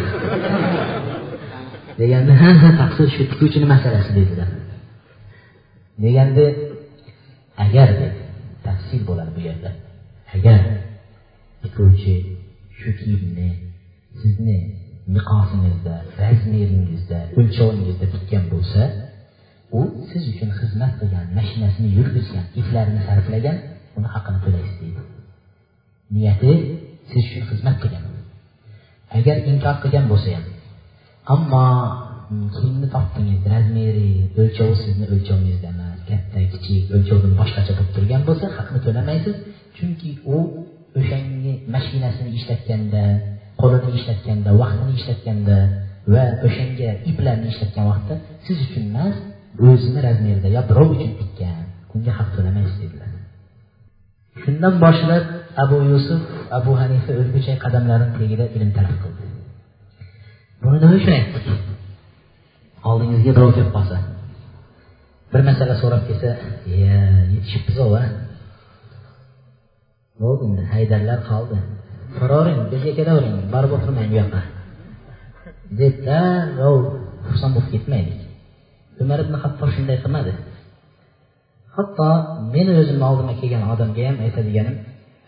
Ha taqsir shu tikuvchini masalasi dedilar. Deganda agar dedi tafsil bo'ladi bu yerda. Agar tikuvchi shu kiyimni sizni miqosingizda razmeringizda o'lchovingizda tikkan bo'lsa u siz uchun xizmat qilgan mashinasini yurgizgan itlarini sarflagan uni haqqini to'laysiz deydi. Niyati siz uchun xizmat qilgan. Agar inkor qilgan bo'lsa ham ammo kiyimni topdingiz razmeri o'lchovi sizni o'lchovingizda emas katta kichik o'lchovdan boshqacha bo'lib turgan bo'lsa haqni to'lamaysiz. Chunki u o'shangi mashinasini ishlatganda qo'lini ishlatganda vaqtini ishlatganda va o'shanga iplarni ishlatgan vaqtda siz uchun emas o'zini razmerida yo birov uchun tikkan bunga haq to'lamaysiz dedilar. Shundan boshlab abu yusuf abu hanifa o'zgacha qadamlarini tagida ilm talab qildi. Buni nima uchun aytdik? Oldingizga birov kelib qolsa. Bir masala so'rab kelsa yetishibmiz a bo'ldi haydarlar qoldi. Boravering bizga kelavering borib o'tirmang bu yoqqa debda xursand bo'lib ketmaylik umar ibn hattob shunday qilmadi hatto meni o'zimni oldimga kelgan odamga ham aytadiganim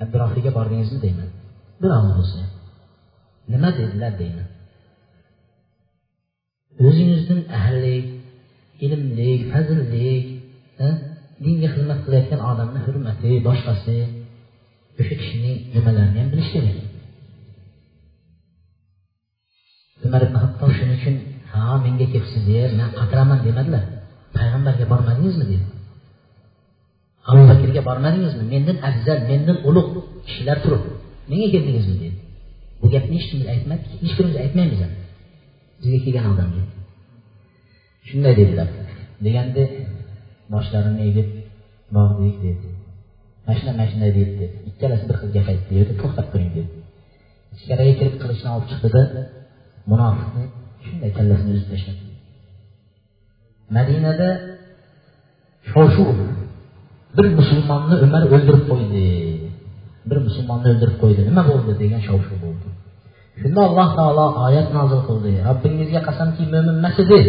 abdurofiyga bordingizmi deyman birov bo'lsa nima dedilar deyman o'zingizdan ahillik ilmlik fazillik dinga xizmat qilayotgan odamni hurmati boshqasi o'sha kishining nimalarini ham bilish kerak. Umar ibn hattob shuning uchun ha menga kelibsiz man qatiraman demadilar. Payg'ambarga bormadingizmi dedi abu bakrga bormadingizmi? Mendan afzal mendan ulug' kishilar turib menga keldingizmi dedi bu gapni hech kimga aytmadik hech birimiz aytmaymiz ham. Bizga kelgan odamga shunday dedilar. Deganda boshlarini egib bordik dedi shunday dedi dedi. İkkalasi bir xil gap aytdi yerda to'xtab turing dedi. İchkariga kirib qilichni olib chiqdida munofiqni shunday kallasini uzib tashladi. Madinada shov shuv bir musulmonni umar o'ldirib qo'ydi. Bir musulmonni o'ldirib qo'ydi. Nima bo'ldi degan shov shuv bo'ldi. Shunda alloh taolo oyat nozil qildi. Robbingizga qasamki mo'min emas edi.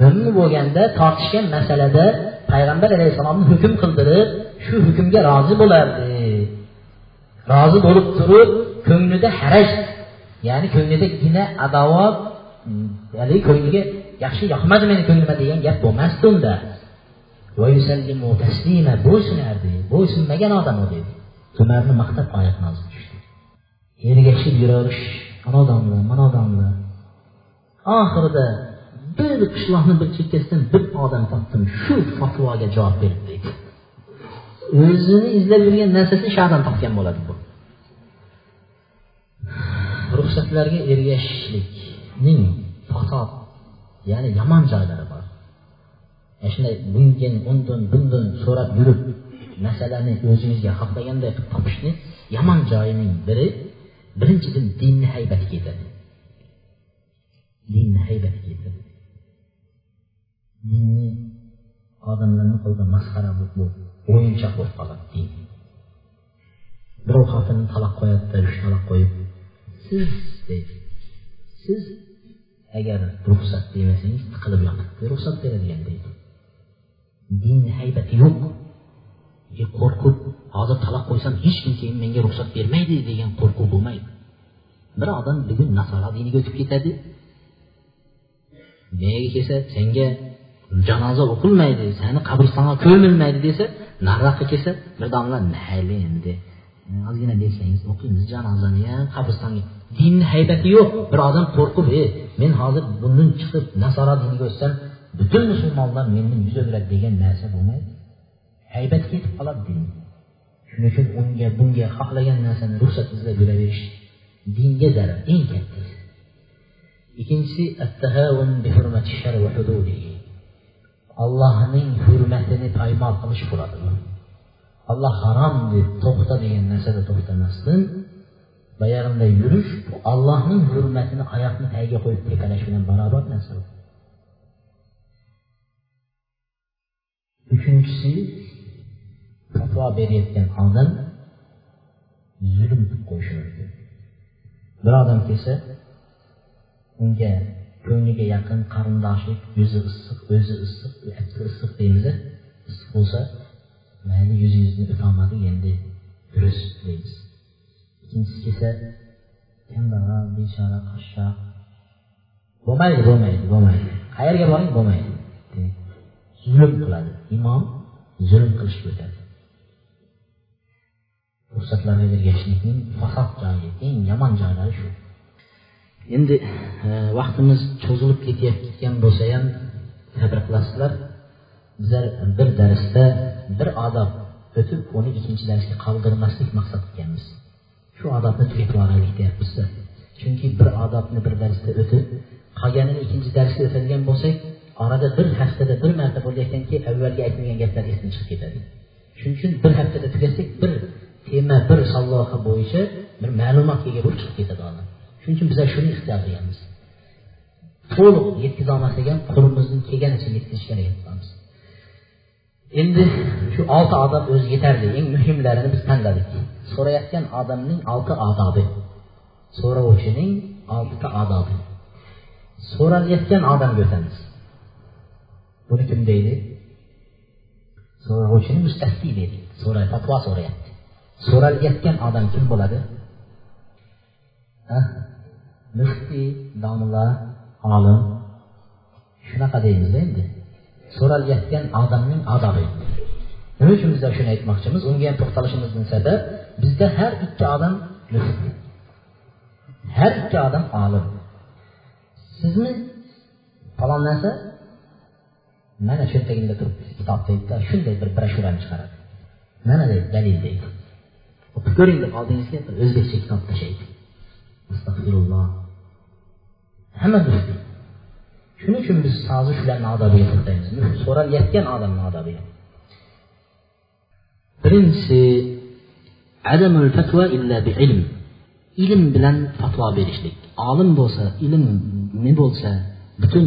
Mo'min bo'lganda tortishgan masalada payg'ambar alayhissalomni hukm qildirib shu hukmga rozi bo'lardi. Rozi bo'lib turib ko'nglida haraj ya'ni ko'nglida gina adovat haligi ko'ngliga yaxshi yoqmadi meni ko'nglima degan gap bo'lmasdi unda. Bo'ysunardi bo'ysunmagan odam u dedi. Umarni maqtab oyat nozil tushdi. Ergashib odamlar, mana odamlar. oxirida bir qishloqni bir chekkasidan bir odam topdim. Shu fatvoga javob berdi. Deydi o'zini izlab yurgan narsasini shahardan topgan bo'ladi bu. Ruxsatlarga ergashishlikning fasod ya'ni yomon joylari bor. Shunday bundan undan bundan so'rab yurib masalani o'zingizga xohlaganday qilib topishni yomon joyining biri birinchidan dinni haybati ketadi dinni haybati ketadi odamlarni qo'lida masxara bo'lib o'yinchoq bo'lib qoladi din birov xotinni taloq qo'yadida uch taloq qo'yib siz deydi. Siz agar ruxsat bermasangiz tiqilib yotibdi ruxsat beradigan deydi. Dinni haybati yo'q. Qo'rqib hozir taloq qo'ysam hech kim keyin menga ruxsat bermaydi degan qo'rquv bo'lmaydi. Bir odam bugun nasoro diniga o'tib ketadi. Nega kelsa senga janoza o'qilmaydi sani qabristonga ko'milmaydi desa nariroqqa kelsa bir domla mayli endi ozgina bersangiz o'qiymiz janozani ham qabristonga dinni haybati yo'q bir odam qo'rqib e men hozir bundan chiqib nasoro diniga o'tsam butun musulmonlar mendan yuz o'giradi degan narsa bo'lmaydi haybat ketib qoladi din shuning uchun unga bunga xohlagan narsani ruxsat izlab yuraverish dinga zarar eng kattasi ikkinchisi allohning hurmatini poymol qilish bo'ladi alloh harom deb to'xta to'xtamasdan boyag'inday yurish bu allohning hurmatini oyoqni tagiga qo'yib tekalash bilan barobar narsa uchinchisi fatvo berayotgan odam zulm qilib qo'yishi mumkin bir odam kelsa unga ko'ngliga yaqin qarindoshlik yuzi issiq o'zi issiq issiq deymiz issiq bo'lsa mayli yuzingizni o'tolmadik endi durust deymiz. İkkinchisi kelsa kambag'al bechora qashshoq. Bo'lmaydi bo'lmaydi bo'lmaydi. Qayerga boring? Bo'lmaydi. Zulm qiladi. İmom zulm qilishga o'tadi ruxsatlarga ergashishlikning fasod joyi eng yomon joylari shu endi e, vaqtimiz cho'zilib ketayotgan bo'lsa ham sabr qilasizlar bizlar bir darsda bir odob o'tib uni ikkinchi darsga qoldirmaslik maqsad qilganmiz. Shu odobni tugatib olaylik deyapmizda. Chunki bir odobni bir darsda o'tib qolganini ikkinchi darsga o'tadigan bo'lsak orada bir haftada bir marta bo'layotganki avvalgi aytilgan gaplar esdan chiqib ketadi. Shuning uchun bir haftada tugatsak bir tema bir salloha bo'yicha bir ma'lumotga ega bo'lib chiqib ketadi odam shuning uchun bizlar shuni ixtiyor qilganmiz. To'liq yetkazolmasak ham qo'limizdan kelganicha yetkazishga harakat qilamiz. Endi shu olti odob o'zi yetarli eng muhimlarini biz tanladik. So'rayotgan odamning olti odobi. So'rovchining oltita odobi. So'ralayotgan odamga o'tamiz buni kim deydi? So'rovchini mustafti deydi. So'ray fatvo so'rayapti. So'ralayotgan odam kim bo'ladi? Muftiy domla olim shunaqa deymizda endi so'ralayotgan odamning odobi nima uchun bizlar shuni aytmoqchimiz unga ham to'xtalishimizning sababi bizda har ikki odam muftiy har ikki odam olim sizmi? Falon narsa mana cho'ntagimda turibdi kitob deydida shunday bir broshurani chiqaradi mana deydi dalil deydi o'qib ko'ring deb oldingizga bir o'zbekcha kitob tashlaydi astag'firulloh hamma muftiy shuning uchun biz hozir shularni odobiga to'xtaymiz so'ralayotgan odamni odobiga birinchisi adamul fatva illa bi ilm. İlm bilan fatvo berishlik olim bo'lsa ilmi bo'lsa butun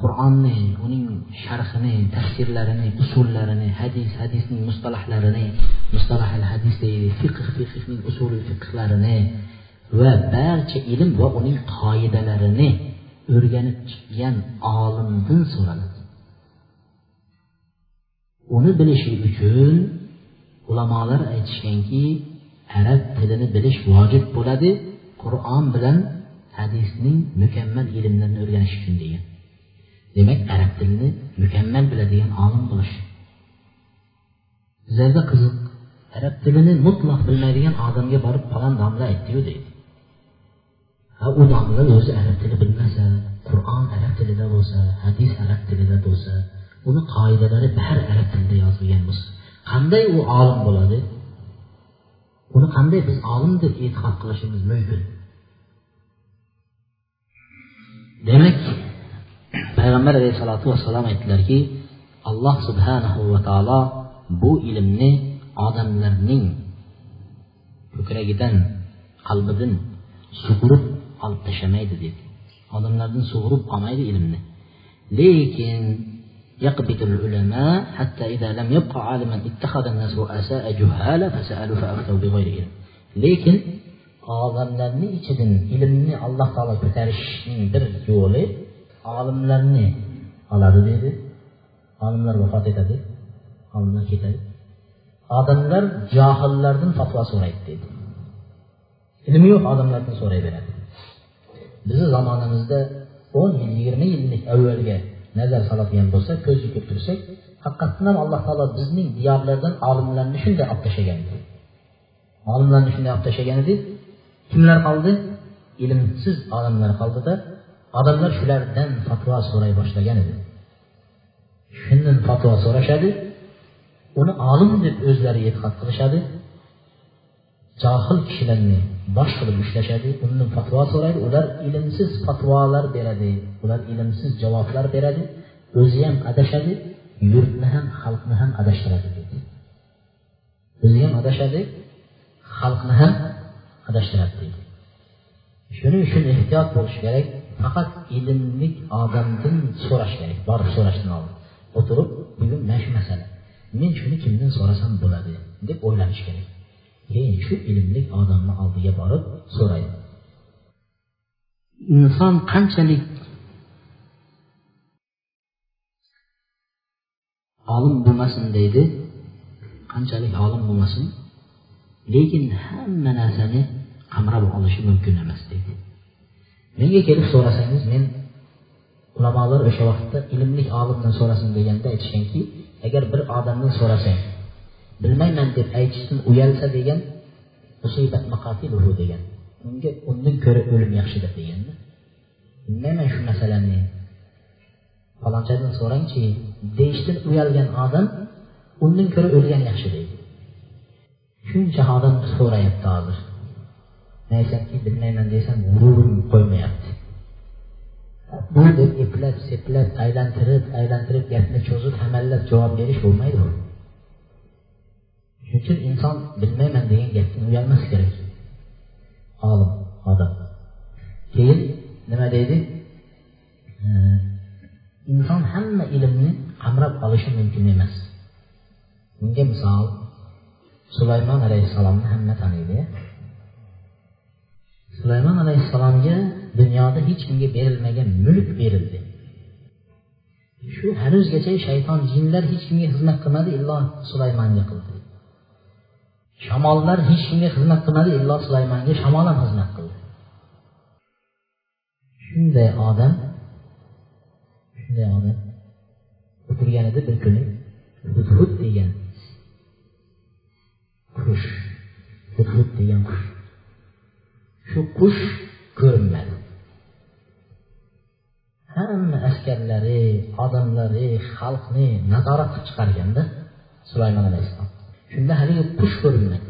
qur'onni uning sharhini tafsirlarini usullarini hadis hadisning mustalahlarini mustalahil hadis deydi fiqh fiqhning usuli fiqhlarini va barcha ilm va uning qoidalarini o'rganib chiqqan olimdan so'raladi uni bilishi uchun ulamolar aytishganki arab tilini bilish vojib bo'ladi qur'on bilan hadisning mukammal ilmlarini o'rganish uchun degan demak arab tilini mukammal biladigan olim bo'lish bizlarda qiziq arab tilini mutlaq bilmaydigan odamga borib falon domla aytdiyu deydi domla o'zi arab tili bilmasa qur'on arab tilida bo'lsa hadis arab tilida bo'lsa uni qoidalari bari arab tilida yozilgan bo'lsa qanday u olim bo'ladi? Uni qanday biz olim deb e'tiqod qilishimiz mumkin? Demak payg'ambar alayhissalotu vassalom aytdilarki alloh subhanahu va taolo bu ilmni odamlarning ko'kragidan qalbidan sug'urib olib tashlamaydi dedi odamlardan sug'urib olmaydi ilmni lekin يقبض العلماء حتى إذا لم يبقى عالما اتخذ الناس رؤساء جهالا فسألوا فأفتوا بغير علم lekin olimlarni ichidan ilmni alloh taolo ko'tarishning bir yo'li olimlarni oladi deydi olimlar vafot etadi olimlar ketadi odamlar johillardan fatvo so'raydi deydi ilmi yo'q odamlardan so'rayveradi bizni zamonamizda o'n yil yigirma yillik avvalga nazar soladigan bo'lsak ko'z yugurib tursak haqiqatdan ham alloh taolo bizning diyorlardan olimlarni shunday olib tashlagan olimlarni shunday olib tashlagan edi kimlar qoldi? İlmsiz olimlar qoldida odamlar shulardan fatvo so'ray boshlagan edi. Shundan fatvo so'rashadi uni olim deb o'zlari e'tiqod qilishadi. Johil kishilarni bosh qilib ushlashadi undan fatvo so'raydi ular ilmsiz fatvolar beradi ular ilmsiz javoblar beradi o'zi ham adashadi yurtni ham xalqni ham adashtiradi dedi. O'zi ham adashadi xalqni ham adashtiradi deydi shuning uchun ehtiyot bo'lish kerak faqat ilmli odamdan so'rash kerak borib so'rashdan oldin. O'tirib bugun mana shu masala. Men shuni kimdan so'rasam bo'ladi deb o'ylanish kerak keyin shu ilmli odamni oldiga borib so'raydi. Inson qanchalik olim bo'lmasin deydi qanchalik olim bo'lmasin lekin hamma narsani qamrab olishi mumkin emas deydi. Menga kelib so'rasangiz men ulamolar o'sha vaqtda ilmli olimdan so'rasin deganda aytishganki agar bir odamdan so'rasang bilmayman deb aytishdan uyalsa degan degan. Unga undan ko'ra o'lim yaxshidir deganda bilmayman shu masalani. Falonchadan so'rangchi deyishdan uyalgan odam undan ko'ra o'lgan yaxshi deydi. Shuncha odam so'rayapti hozir. Aytyapki bilmayman desam g'ururim qo'ymayapti. Bu deb eplab seplab aylantirib aylantirib gapni cho'zib hamallab javob berish bo'lmaydi u shuning uchun inson bilmayman degan gapdan uyalmas kerak olim odam keyin nima deydi inson hamma ilmni qamrab olishi mumkin emas bunga misol sulaymon alayhissalomni hamma taniydi sulaymon alayhissalomga dunyoda hech kimga berilmagan mulk berildi shu hanuzgacha shayton jinlar hech kimga xizmat qilmadi illo sulaymonga qildi shamollar hech kimga xizmat qilmadi illo sulaymonga shamol ham xizmat qildi. Shunday odam shunday odam o'tirgan edi bir kuni hudhud degan qush hudhud degan qush. Shu qush ko'rinmadi. Hamma askarlari odamlari xalqni nazorat qilib chiqarganda sulaymon alayhissalom shunda haligi qush ko'rinmadi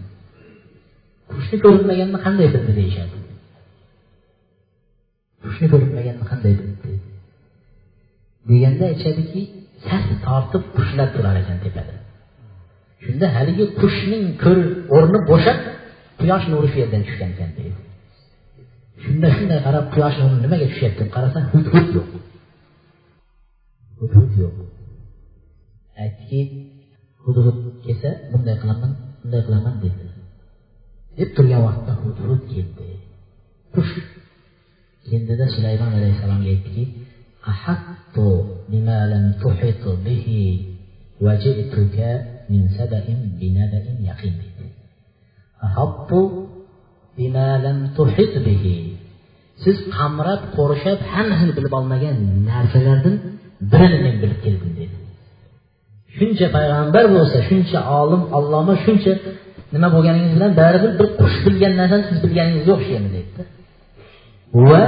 qushni ko'rinmaganini qanday bildi deyishadi? Qushni ko'rinmaganini qanday bildi deganda aytishadiki sas tortib qushlar turar ekan tepada. Shunda haligi qushning ko'r o'rni bo'shab quyosh nuri shu yerdan tushgan ekan deydi. Shunda shunday qarab quyosh nuri nimaga tushyapti deb qarasa hudhud yo'q. Hudhud yo'q. Aytdiki hudhud kelsa bunday qilaman bunday qilaman dedi deb turgan vaqtda hudhud keldi qush keldida sulaymon alayhissalomga aytdiki أحط بما لم تحط به وجئتك من سبأ بنبأ يقين أحط بما لم تحط به siz qamrab qo'rishab hammasini bilib olmagan narsalardan birini men bilib keldim dedi shuncha payg'ambar bo'lsa shuncha olim alloma shuncha nima bo'lganingiz bilan baribir bir qush bilgan narsani siz bilganingizga o'xshaymi deydi. Va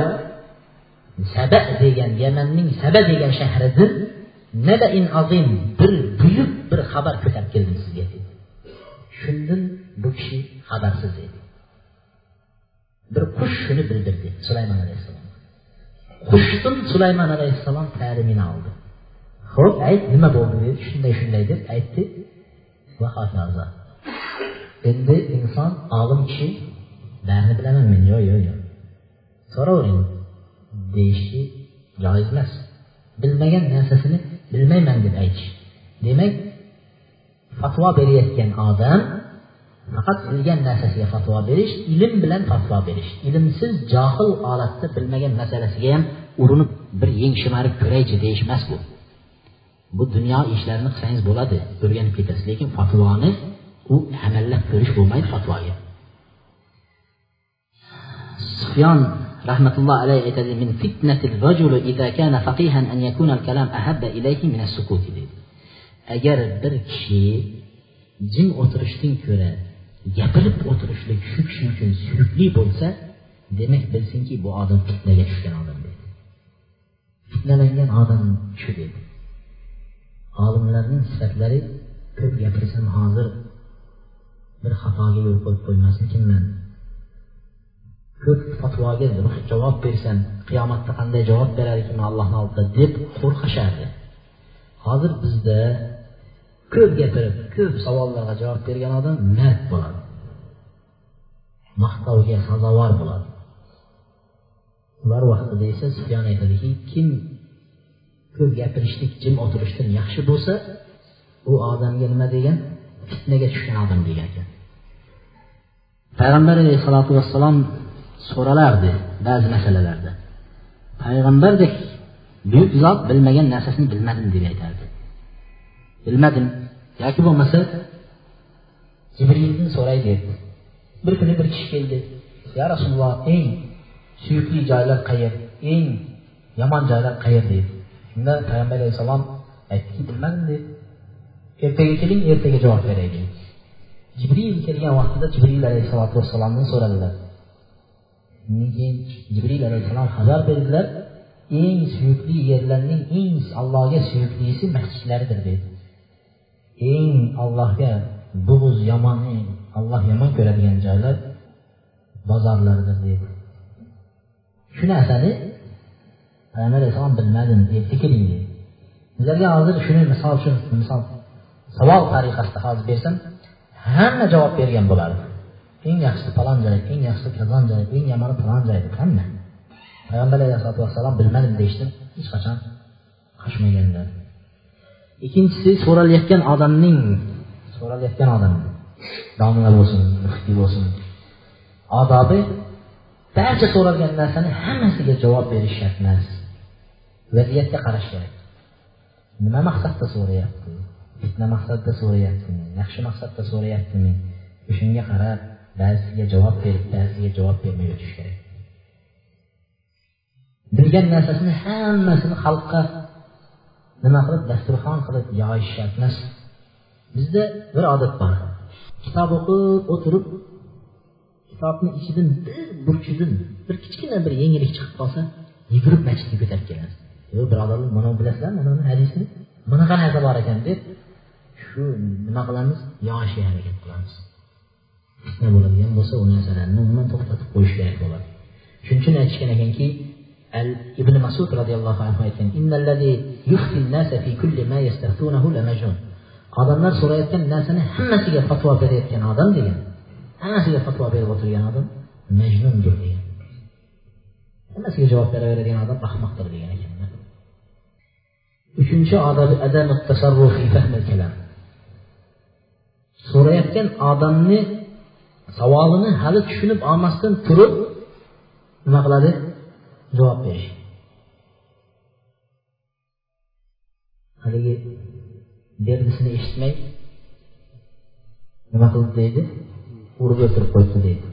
saba degan yamanning saba degan shahridan nabain azim bir buyuk bir xabar ko'tarib keldim sizga dedi shundan bu kishi xabarsiz edi. Bir qush shuni bildirdi sulaymon alayhissalom. Qushdan sulaymon alayhissalom ta'limini oldi ho'p ayt nima bo'ldi? shunday shunday deb aytdi va hokazo endi inson olim kishi barini bilaman men. Yo'q yo'q yo'q so'ravering deyishi joiz emas. Bilmagan narsasini bilmayman deb aytish. Demak fatvo berayotgan odam faqat bilgan narsasiga fatvo berish ilm bilan fatvo berish. İlmsiz johil holatda bilmagan masalasiga ham urinib bir yeng shimarib ko'raychi deyish emas bu bu dunyo ishlarini qilsangiz bo'ladi o'rganib ketasiz lekin fatvoni u amallab ko'rish bo'lmaydi fatvoga sufyon rahmatulloh alayhi aytadi min fitnatil rajuli idza kana faqihan an yakuna al kalam ahabba ilayhi min as-sukuti. deydi agar bir kishi jim o'tirishdan ko'ra gapirib o'tirishlik shu kishi uchun suyukli bo'lsa demak bilsinki bu odam fitnaga tushgan odam deydi fitnalangan odam shu deydi olimlarning sifatlari ko'p gapirsam hozir bir xatoga yo'l qo'yib qo'ymasmikinman ko'p fatvoga javob bersam qiyomatda qanday javob berar ekanman allohni oldida deb qo'rqishardi hozir bizda ko'p gapirib ko'p savollarga javob bergan odam mard bo'ladi. Maqtovga sazovor bo'ladi. Ular vaqtida esa sufyon aytadiki kim ko'p gapirishlik jim o'tirishdan yaxshi bo'lsa u odamga nima degan? Fitnaga tushgan odam degan. Ekan payg'ambar alayhissalotu vassalom so'ralardi ba'zi masalalarda. Payg'ambardek buyuk zot bilmagan narsasini bilmadim deb aytardi. Bilmadim yoki bo'lmasa jibrildan so'ray derdi bir kuni bir kishi keldi. Ya rasululloh eng suyukli joylar qayer eng yomon joylar qayer deydi shunda payg'ambar alayhissalom aytdiki ertaga keling ertaga javob beray deydi jibril kelgan vaqtida jibril alayhissalotu vassalomdan so'radilar undan keyin jibril alayhissalom xabar berdilar eng suyukli yerlarning eng allohga suyuklisi masjidlaridir dedi eng allohga bug'uz yomon alloh yomon ko'radigan joylar bozorlardir dedi. Shu narsani payg'ambar alayhissalom bilmadim erta keling dedi sizlarga hozir shuni misol uchun misol savol javob bergan bo'lardi eng yaxshisi falon joy eng yaxshisi falon joy eng yomoni falon joy deb hamma payg'ambar alayhisalotu vassalom bilmadim deyishdan hech qachon qochmaganlar ikkinchisi so'ralayotgan odamning so'ralayotgan odam domla bo'lsin muftiy bo'lsin odobi barcha so'ralgan narsani hammasiga javob berish shart emas vaziyatga qarash kerak. Nima maqsadda so'rayapti? Fitna maqsadda so'rayaptimi? Yaxshi maqsadda so'rayaptimi? O'shanga qarab ba'zisiga javob berib ba'zisiga javob bermay o'tish kerak. Bilgan narsasini hammasini xalqqa nima qilib dasturxon qilib yoyish shart emas bizda bir odat bor. Kitob o'qib o'tirib kitobni ichidan bir burchidan bir kichkina bir yengillik chiqib qolsa yugurib masjidga ko'tarib kelamiz yo birodarlar mana bilasizlarmi? Mana hadisni bunaqa narsa bor ekan deb shu nima qilamiz? Yoyishga harakat qilamiz. Fitna bo'ladigan bo'lsa u narsalarni umuman to'xtatib qo'yish kerak bo'ladi. Shuning uchun aytishgan ekanki al ibn masud roziyallohu anhu aytgan odamlar so'rayotgan narsani hammasiga fatvo berayotgan odam degan hammasiga fatvo berib o'tirgan odam majnundir degan. Hammasiga javob beraveradigan odam ahmoqdir degan ekanlar uchinchi so'rayotgan odamni savolini hali tushunib olmasdan turib nima qiladi? Javob berish. Haligi berdisini eshitmay nima qildi deydi? Urib o'ltirib qo'yibdi deydi.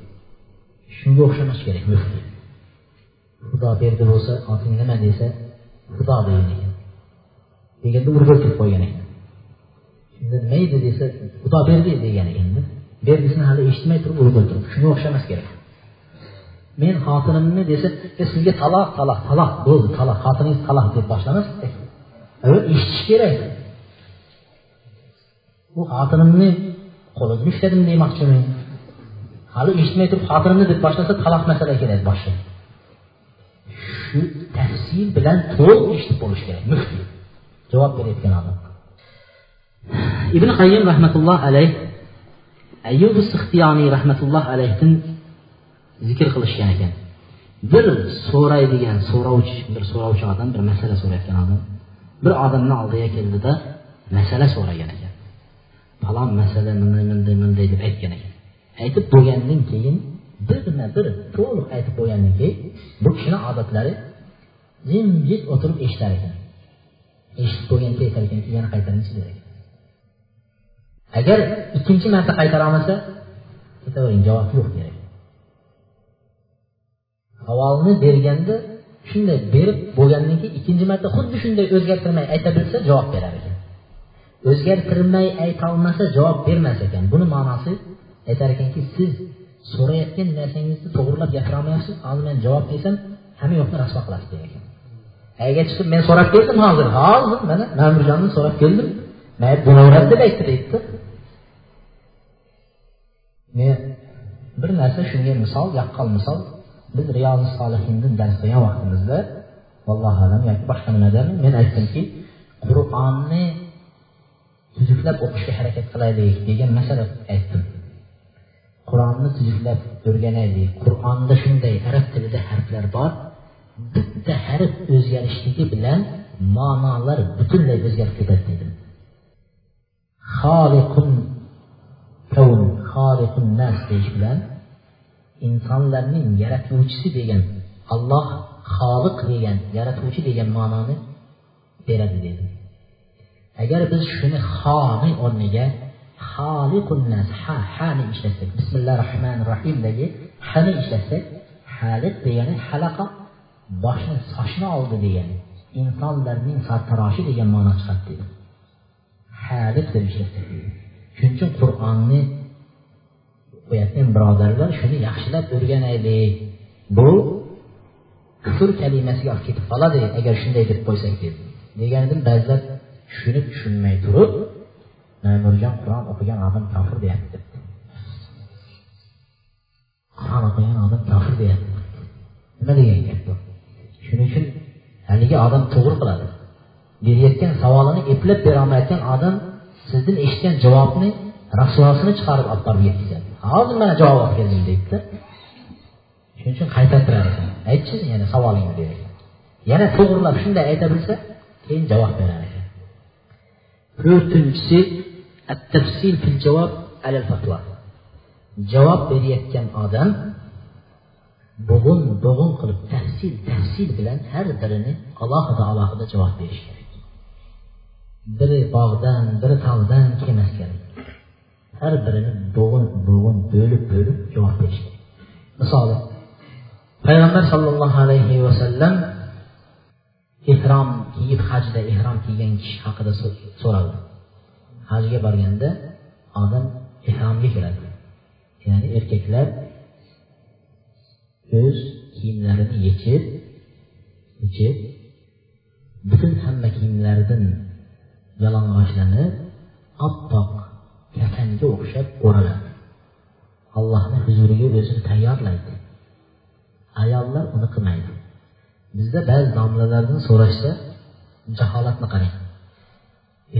Shunga o'xshamas kerak muftiy. Xudo berdi bo'lsa oting nima desa xudo deydi. Deganda urib qo'ygan ekan. Shunda nima edi desa xudo berdi degan ekanda berdisini hali eshitmay turib urib shunga o'xshamas kerak. Men xotinimni desa e, sizga taloq taloq taloq bo'ldi taloq xotiningiz taloq deb boshlamas avval eshitish kerak. Bu xotinimni qo'lidan ushladim demoqchiman. Hali eshitmay turib xotinimni deb boshlasa taloq masala kerak boshqa shu tafsil bilan to'liq eshitib bo'lishi kerak muftiy. Javob berayotgan odam ibn qayyim rahmatulloh alayh ayyub sixtiyoniy rahmatulloh alayhdan zikr qilishgan ekan. Bir so'raydigan so'rovchi bir so'rovchi odam bir masala so'rayotgan odam bir odamni oldiga keldida masala so'ragan ekan. Falon masala bunday bunday bunday deb aytgan ekan. Aytib bo'lgandan keyin birma bir to'liq aytib bo'lgandan keyin bu kishini odatlari jimjit o'tirib eshitar ekan eshitib bo'lgan keyin aytar yana qaytaringchi der agar ikkinchi marta qaytara olmasa ketavering javob yo'q der avvalni savolni berganda shunday berib bo'lgandan keyin ikkinchi marta xuddi shunday o'zgartirmay ayta bilsa javob berar ekan. O'zgartirmay aytolmasa javob bermas ekan. Buni ma'nosi aytar ekanki siz so'rayotgan narsangizni to'g'irlab gapirolmayapsiz hozir men javob bersam hamma yoqni rasvo qilasiz degan ekan. Ayga chiqib men so'rab keldim hozir hozir mana ma'murjonni so'rab keldim bo'laveradi deb aytdi deydi men bir narsa shunga misol yaqqol misol biz riyozi solihinni dars qilgan vaqtimizda vallohu alam yoki boshqa nimadan men aytdimki qur'onni tuzuklab o'qishga harakat qilaylik degan masala aytdim qur'onni tuzuklab o'rganaylik qur'onda shunday arab tilida harflar bor bitta harf o'zgarishligi bilan ma'nolar butunlay o'zgarib ketadi dedim xoliqun kavn xoliqun nas deyish bilan insonlarning yaratuvchisi degan alloh xoliq degan yaratuvchi degan ma'noni beradi dedi agar biz shuni xoni o'rniga xoliqunnas ha hani ishlasak bismillahi rohmanir rohimdagi hani ishlasak haliq degani halaqa degani insonlarning sartaroshi degan ma'no chiqadi dedi haliq deb ishlasak shuning uchun qur'onni o'qiyotgan birodarlar shuni yaxshilab o'rganaylik bu kufr kalimasiga olib ketib qoladi agar shunday deb qo'ysak dedi deganidan ba'zilar shuni tushunmay turib ma'murjon qur'on o'qigan odam kofir deyapti qur'on o'qigan odam kofir deyapti nima degan gap bu shuning uchun haligi odam to'g'ri qiladi berayotgan savolini eplab berolmayotgan odam sizdan eshitgan javobni rasvosini chiqarib olib borib yetkazadi hozir mana javob olib keldim deydida shuning uchun qaytartirar ekan aytchi yana savolingni der ekan yana to'g'irlab shunday ayta bilsa keyin javob berar ekan to'rtinchisi التفصيل في الجواب على الفتوى javob berayotgan odam bo'g'in bo'g'in qilib tafsil tafsil bilan har birini alohida alohida javob berish kerak biri bog'dan biri tog'dan kelmas kerak har birini bo'g'in bo'g'in bo'lib bo'lib javob berish kerak misoli payg'ambar sollallohu alayhi vasallam ehrom kiyib hajda ehrom kiygan kishi haqida so'raldi hajga borganda odam ehromga kiradi ya'ni erkaklar o'z kiyimlarini yechib yechib butun hamma kiyimlaridan yalang'ochlanib oppoq kafanga o'xshab o'raladi allohni huzuriga o'zini tayyorlaydi. Ayollar uni qilmaydi. Bizda ba'zi domlalardan so'rashsa jaholatni qarang.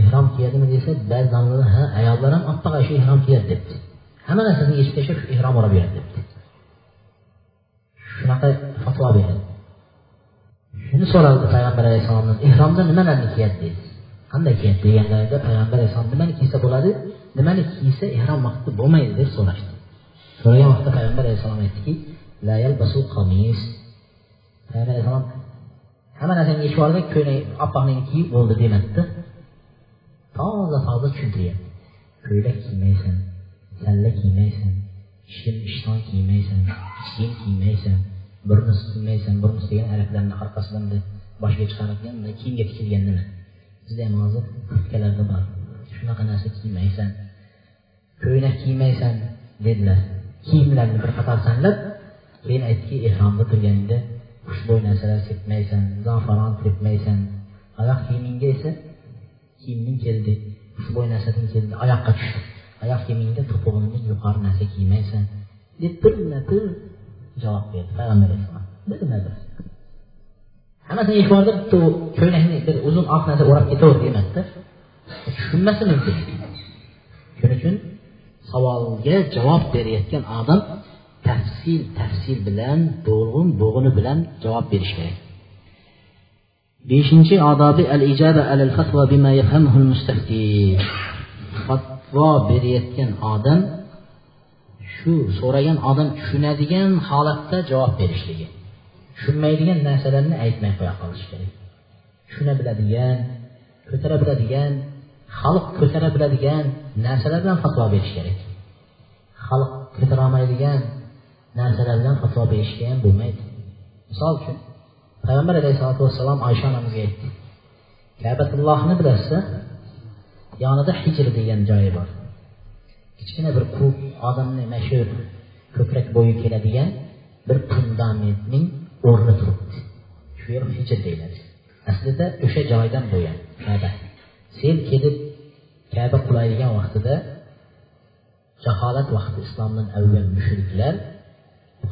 Ehrom kiyadimi desa ba'zi domlalar ha ayollar ham oppoq shu ehrom kiyadi debdi. Hamma narsasini yechib tashlab shu ehrom o'rab yuradi debdi shunaqa fatvo beradi shuni so'raldi payg'ambar alayhissalomdan ehromda nimalarni kiyadi deydi qanday kiyadi deganlarida payg'ambar alayhissalom nimani kiysa bo'ladi nimani kiysa ehrom vaqtida bo'lmaydi deb so'rashdi so'ragan vaqtda payg'ambar alayhissalom aytdiki qamis payg'ambar alayhissalom hamma narsani yechib oldi ko'ylak oppoqligini kiyib bo'ldi demadida toza toza tushuntiryapti ko'ylak kiymaysan salla kiymaysan shim ishton kiymaysan kiyim kiymaysan burni silmaysan burni degan arablarni orqasidan boshiga chiqaradigan kiyimga tikilgan nima? Bizda ham hozir kurtkalarda bor. Shunaqa narsa kiymaysan. Ko'ylak kiymaysan dedilar. Kiyimlarni bir qator sanlab keyin aytdiki ehromda turganingda xushbo'y narsalar sepmaysan zafaron tepmaysan. Oyoq kiyimingga esa kiyiming keldi xushbo'y narsadan keldi oyoqqa tushdi. Oyoq kiyimingda to'pig'ingdan yuqori narsa kiymaysan deb birma bir javob berdi. Payg'ambar alayhissalom birma bir hammasini yechib yubordi bitta ko'ylakni bir uzun oq narsa o'rab ketaver demadida tushunmasi mumkin. Shuning uchun savolga javob berayotgan odam tafsil tafsil bilan bo'g'in bo'g'ini bilan javob berish kerak. Beshinchi odobi al ijaba alal fatvo bima yafhamuhu al mustafti fatvo berayotgan odam shu so'ragan odam tushunadigan holatda javob berishligi tushunmaydigan narsalarni aytmay qo'ya qolish kerak. Tushuna biladigan ko'tara biladigan xalq ko'tara biladigan narsalar bilan fatvo berish kerak. Xalq ko'tara olmaydigan narsalar bilan fatvo berishga ham bo'lmaydi. Misol uchun payg'ambar alayhisalotu vassalom oysha onamizga aytdi kabatullohni bilasizda yonida hijr degan joyi bor kichkina bir quv odamni mana shu ko'krak bo'yi keladigan bir fundamentning o'rni turibdi. Shu yer hijr deyiladi. Aslida o'sha joydan bo'lgan kaba. Sen kelib kaba qulaydigan vaqtida jaholat vaqti islomdan avval mushriklar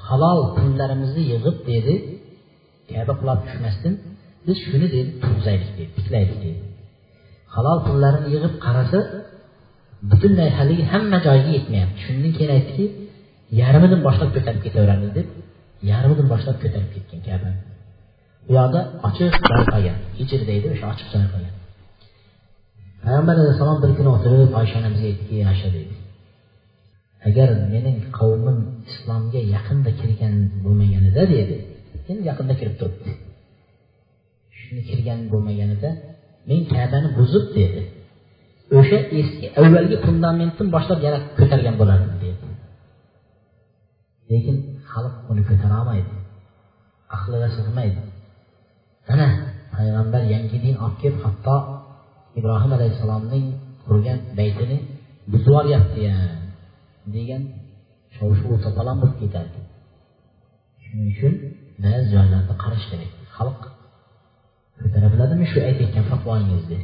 halol pullarimizni yig'ib dedi kaba qulab tushmasdan biz shuni dedi turg'izaylik dedi tiklaylik dedi. Halol pullarini yig'ib qarasa butunlay haligi hamma joyiga yetmayapti. Shundan keyin aytdiki yarmidan boshlab ko'tarib ketaveramiz deb yarmidan boshlab ko'tarib ketgan kaba bu yoqda ochiq joy qolgan. Hijr deydi o'sha ochiq joy qolgan. Payg'ambar alayhissalom bir kuni o'tirib oysha onamizga aytdiki oysha deydi. Agar mening qavmim islomga yaqinda kirgan bo'lmaganida dedi endi yaqinda kirib turibdi. Shuni kirgan bo'lmaganida men kabani buzib dedi o'sha eski avvalgi fundamentdan boshlab yana ko'targan bo'lardim deydi lekin xalq uni ko'tara olmaydi aqliga sig'maydi. Ana payg'ambar yangi din olib kelib hatto ibrohim alayhissalomning qurgan baytini buzib yuboryapti degan shov shuv to'polon bo'lib ketadi shuning uchun ba'zi joylarda qarash kerak. Xalq ko'tara biladimi shu aytayotgan fatvoingizni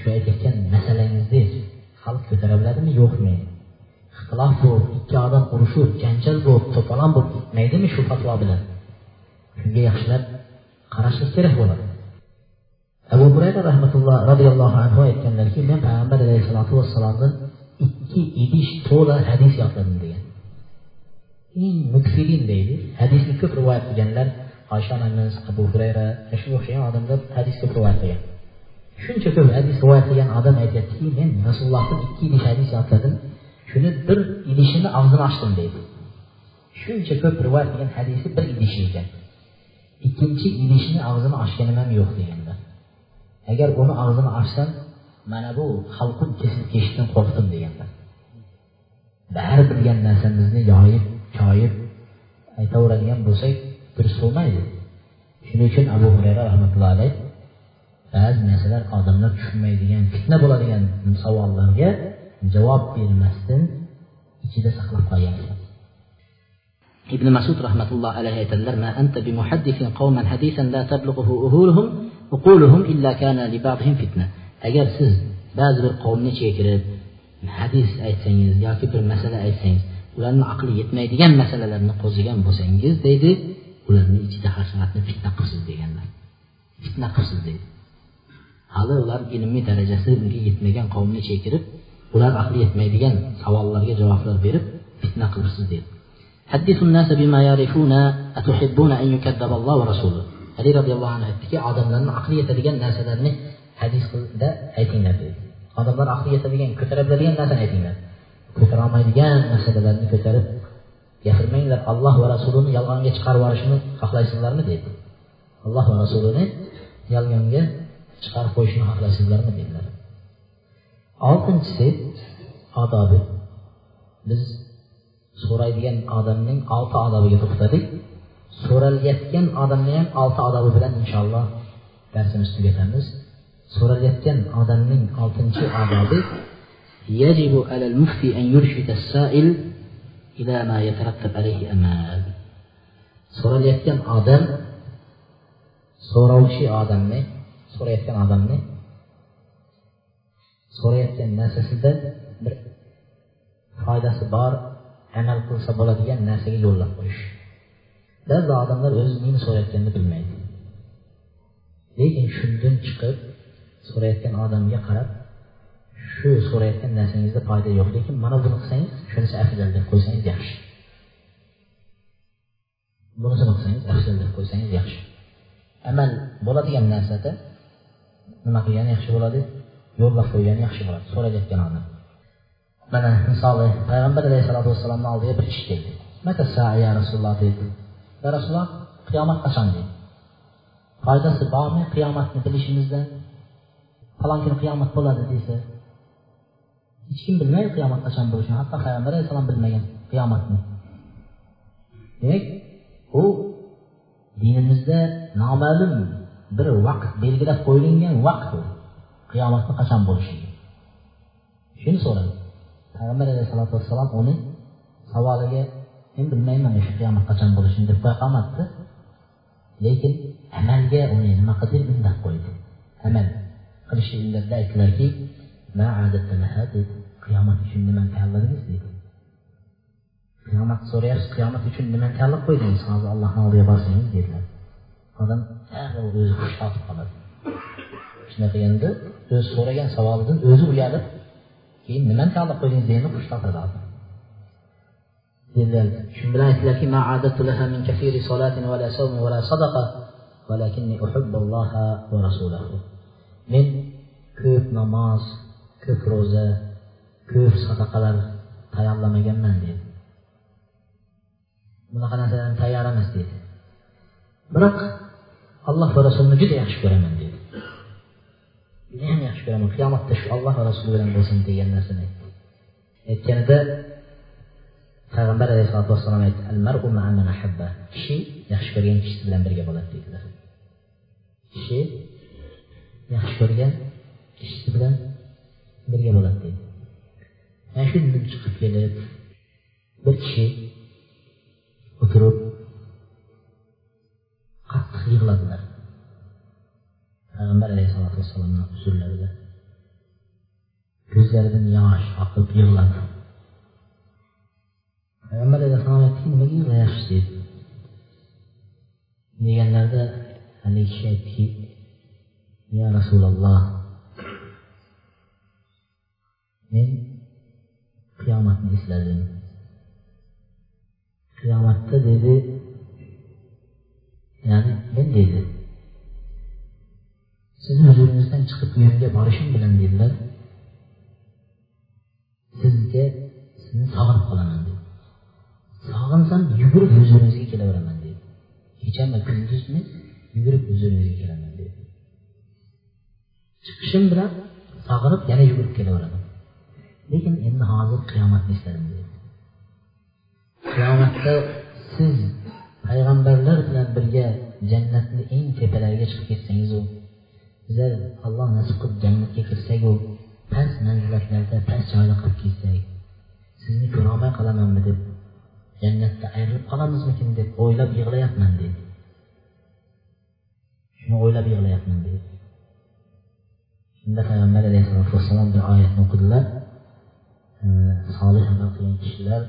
shu aytayotgan masalangizni xalq ko'tara biladimi yo'qmi ixtilof bo'lib ikki odam urushib janjal bo'lib to'polon bo'lib ketmaydimi shu fatvo bilan shunga yaxshilab qarashlik kerak bo'ladi abu hurayra rahmatulloh roziyallohu anhu aytganlarki men payg'ambar alayhissalotu vassalomdan ikki idish to'la hadis yodladim degan eng mukfirin deydi hadisni ko'p rivoyat qilganlar oysha onamiz abu hurayra shunga o'xshagan odamlar hadis ko'p rivoyat qilgan shuncha ko'p hadis rivoyat qilgan odam aytyaptiki men rasulullohdan ikki idish hadis yodladim. Shuni bir idishini og'zini ochdim deydi. Shuncha ko'p rivoyat qilgan hadisi bir idish ekan. Ikkinchi idishini og'zini ochganim ham yo'q deganda. Agar uni og'zini ochsam mana bu xalqim kesilib ketishdan qo'rqdim deganda. Bari bilgan narsamizni yoyib choyib aytaveradigan bo'lsak durust bo'lmaydi. Shuning uchun abu hurayra rahmatullohi alayh ba'zi narsalar odamlar tushunmaydigan fitna bo'ladigan savollarga javob bermasdan ichida saqlab qolgan. Ibn masud rahmatulloh alayhi aytadilar ma anta bimuhaddithin qawman hadisan la tablughuhu uhuluhum uquluhum illa kana li ba'dihim fitna. Agar siz ba'zi bir qavmni chekirib hadis aytsangiz yoki bir masala aytsangiz ularni aqli yetmaydigan masalalarni qo'zg'agan bo'lsangiz deydi ularni ichida hasharatni fitna qilsiz deganlar. Fitna qilsiz deydi. hali ular ilmiy darajasiga yetmagan qavmni ichiga kirib ular ahli yetmaydigan savollarga javoblar berib fitna qilibsiz deydi ali roziyallohu anhu aytdiki odamlarni aqli yetadigan narsalarni hadisda aytinglar deydi odamlar aqli yetadigan ko'tara biladigan narsani aytinglar. Ko'tara olmaydigan masalalarni ko'tarib gapirmanglar alloh va rasulini yolg'onga chiqarib yuborishni xohlaysizlarmi deydi alloh va rasulini yolg'onga chiqarib qo'yishni xohlaysizlarmi dedilar oltinchisi odobi biz so'raydigan odamning olti odobiga to'xtadik so'ralayotgan odamni ham olti odobi bilan inshaalloh darsimizni tugatamiz so'ralayotgan odamning oltinchi odobi يجب على المفتي أن يرشد السائل إلى ما يترتب عليه أمال so'ralayotgan odam so'rovchi odamni so'rayotgan odamni so'rayotgan narsasida bir foydasi bor amal qilsa bo'ladigan narsaga yo'llab qo'yish. Ba'zi odamlar o'zi nima so'rayotganini bilmaydi. Lekin shundan chiqib so'rayotgan odamga qarab shu so'rayotgan narsangizda foyda yo'q lekin mana buni qilsangiz shunisi afzal deb qo'ysangiz yaxshi. Bunisini qilsangiz afzal deb qo'ysangiz yaxshi. Amal bo'ladigan narsada nima qilgani yaxshi bo'ladi yo'llab qo'ygani yaxshi bo'ladi. So'rayotgan odam mana misoli payg'ambar alayhissalotu vassalomni oldiga bir kishi keldi. Ya rasululloh dedi ya rasululloh qiyomat qachon dedi foydasi bormi qiyomatni bilishimizdan? Falon kuni qiyomat bo'ladi desa hech kim bilmaydi qiyomat qachon bo'lishini. Hatto payg'ambar alayhissalom bilmagan qiyomatni. Demak u dinimizda noma'lum bir vaqt belgilab qo'yilgan vaqt u. Qiyomatni qachon bo'lishligi shuni so'radi. Payg'ambar alayhisalotu vassalom uni savoliga men bilmayman shu qiyomat qachon bo'lishini deb qo'ya qolmabdi lekin amalga uni nima qildi undab qo'ydi? Amal qilishliklarida aytdilarki qiyomat uchun nimani tayyorladingiz deydi qiyomat so'rayapsiz qiyomat uchun nimani tayyorlab qo'ydingiz? Hozir allohni oldiga borsangiz dedilar. Odam o'zi kofir qoladi shunday qilganda o'zi so'ragan savolidan o'zi uyalib keyin nimani tanlab qo'ydingiz deydi qushtaqadi dedilar shu bilan aytdilarki min kafiri salatin va la savm va la sadaqa valakinni uhibballoha va rasulahu. Men ko'p namoz ko'p ro'za ko'p sadaqalar tayyorlamaganman dedi. Bunaqa narsalarni tayyor emas dedi. Biroq alloh va rasulini juda yaxshi ko'raman dedi judayam yaxshi ko'raman qiyomatda shu alloh va rasuli bilan bo'lsin degan narsani aytdi aytganida payg'ambar alayhisalotu vassalom aytdi kishi yaxshi ko'rgan kishisi bilan birga bo'ladi dedilar kishi yaxshi ko'rgan kishisi bilan birga bo'ladi deydi mana shu chiqib kelib bir kishi o'tirib qattiq yig'ladilar payg'ambar alayhisalotu vassalomni huzurlarida ko'zlaridan yosh oqib yig'ladi payg'ambar alayhissalom aytdiki nimaga yig'layapsiz dedi deganlarida haligi kishi aytdiki ya rasululloh men qiyomatni esladim qiyomatda dedi ya'ni men deydi sizni huzuringizdan chiqib bu yerga borishim bilan dedilar sizga sizni sog'inib qolaman dedi sog'insam yugurib huzuringizga kelaveraman dedi kechami kunduzmi yugurib huzuringizga kelaman dedi chiqishim bilan sog'inib yana yugurib kelaveraman lekin endi hozir qiyomatni esladim dedi qiyomatda siz payg'ambarlar bilan birga jannatni eng tepalariga chiqib ketsangizu bizlar alloh nasib qilib jannatga kirsaku past manzilatlarda past joyda qilib ketsak sizni ko'rolmay qolamanmi deb jannatda ayrilib qolamizmikin deb o'ylab yig'layapman dedi shuni o'ylab yig'layapman dedi shunda payg'ambar alayhisalotu vassalom bir oyatni o'qidilar. Solih amal qilgan kishilar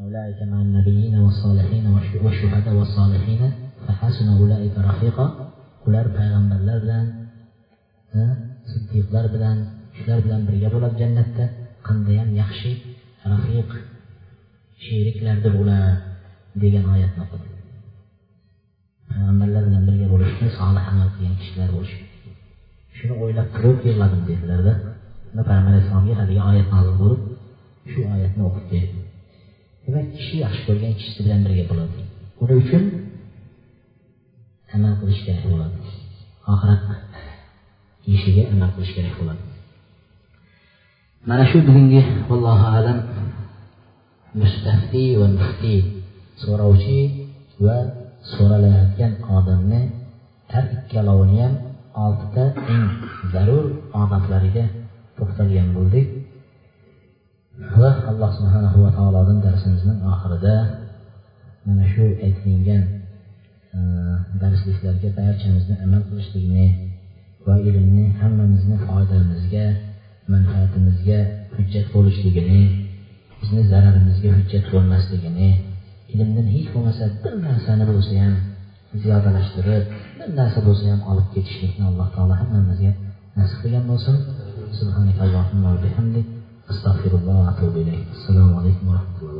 أولئك مع النبيين والصالحين والشهداء والصالحين فحسن أولئك رفيقا. أولئك بيغمبر لربلان صديق لربلان شلر بلان بريد ولد جنة قنديان يخشي رفيق شيرك لردر أولا ديجان آيات نقل پیغمبرلر bilan birga bo'lishni solih amal qilgan kishilar bo'lish. Shuni o'ylab turib yig'ladim dedilarda. Payg'ambar alayhissalomga haligi oyat nozil bo'lib shu oyatni o'qib berdi. Demak kishi yaxshi ko'rgan kishisi bilan birga bo'ladi. Buning uchun? Amal qilish kerak bo'ladi. Oxirat ishiga amal qilish kerak bo'ladi. Mana shu bugungi vallohu alam mustafti va mufti so'rovchi va so'ralayotgan odamni har ikkalovini ham oltita eng zarur odatlariga to'xtalgan bo'ldik va alloh subhanahu va taolodan darsimizni oxirida mana shu aytilingan e, darsliklarga barchamizni amal qilishligini va ilmni hammamizni foydamizga manfaatimizga hujjat bo'lishligini bizni zararimizga hujjat bo'lmasligini ilmdan hech bo'lmasa bir narsani bo'lsa ham ziyodalashtirib bir narsa bo'lsa ham olib ketishlikni alloh taolo hammamizga nasib qilgan bo'lsin. Astagfirullah Assalamualaikum warahmatullahi wabarakatuh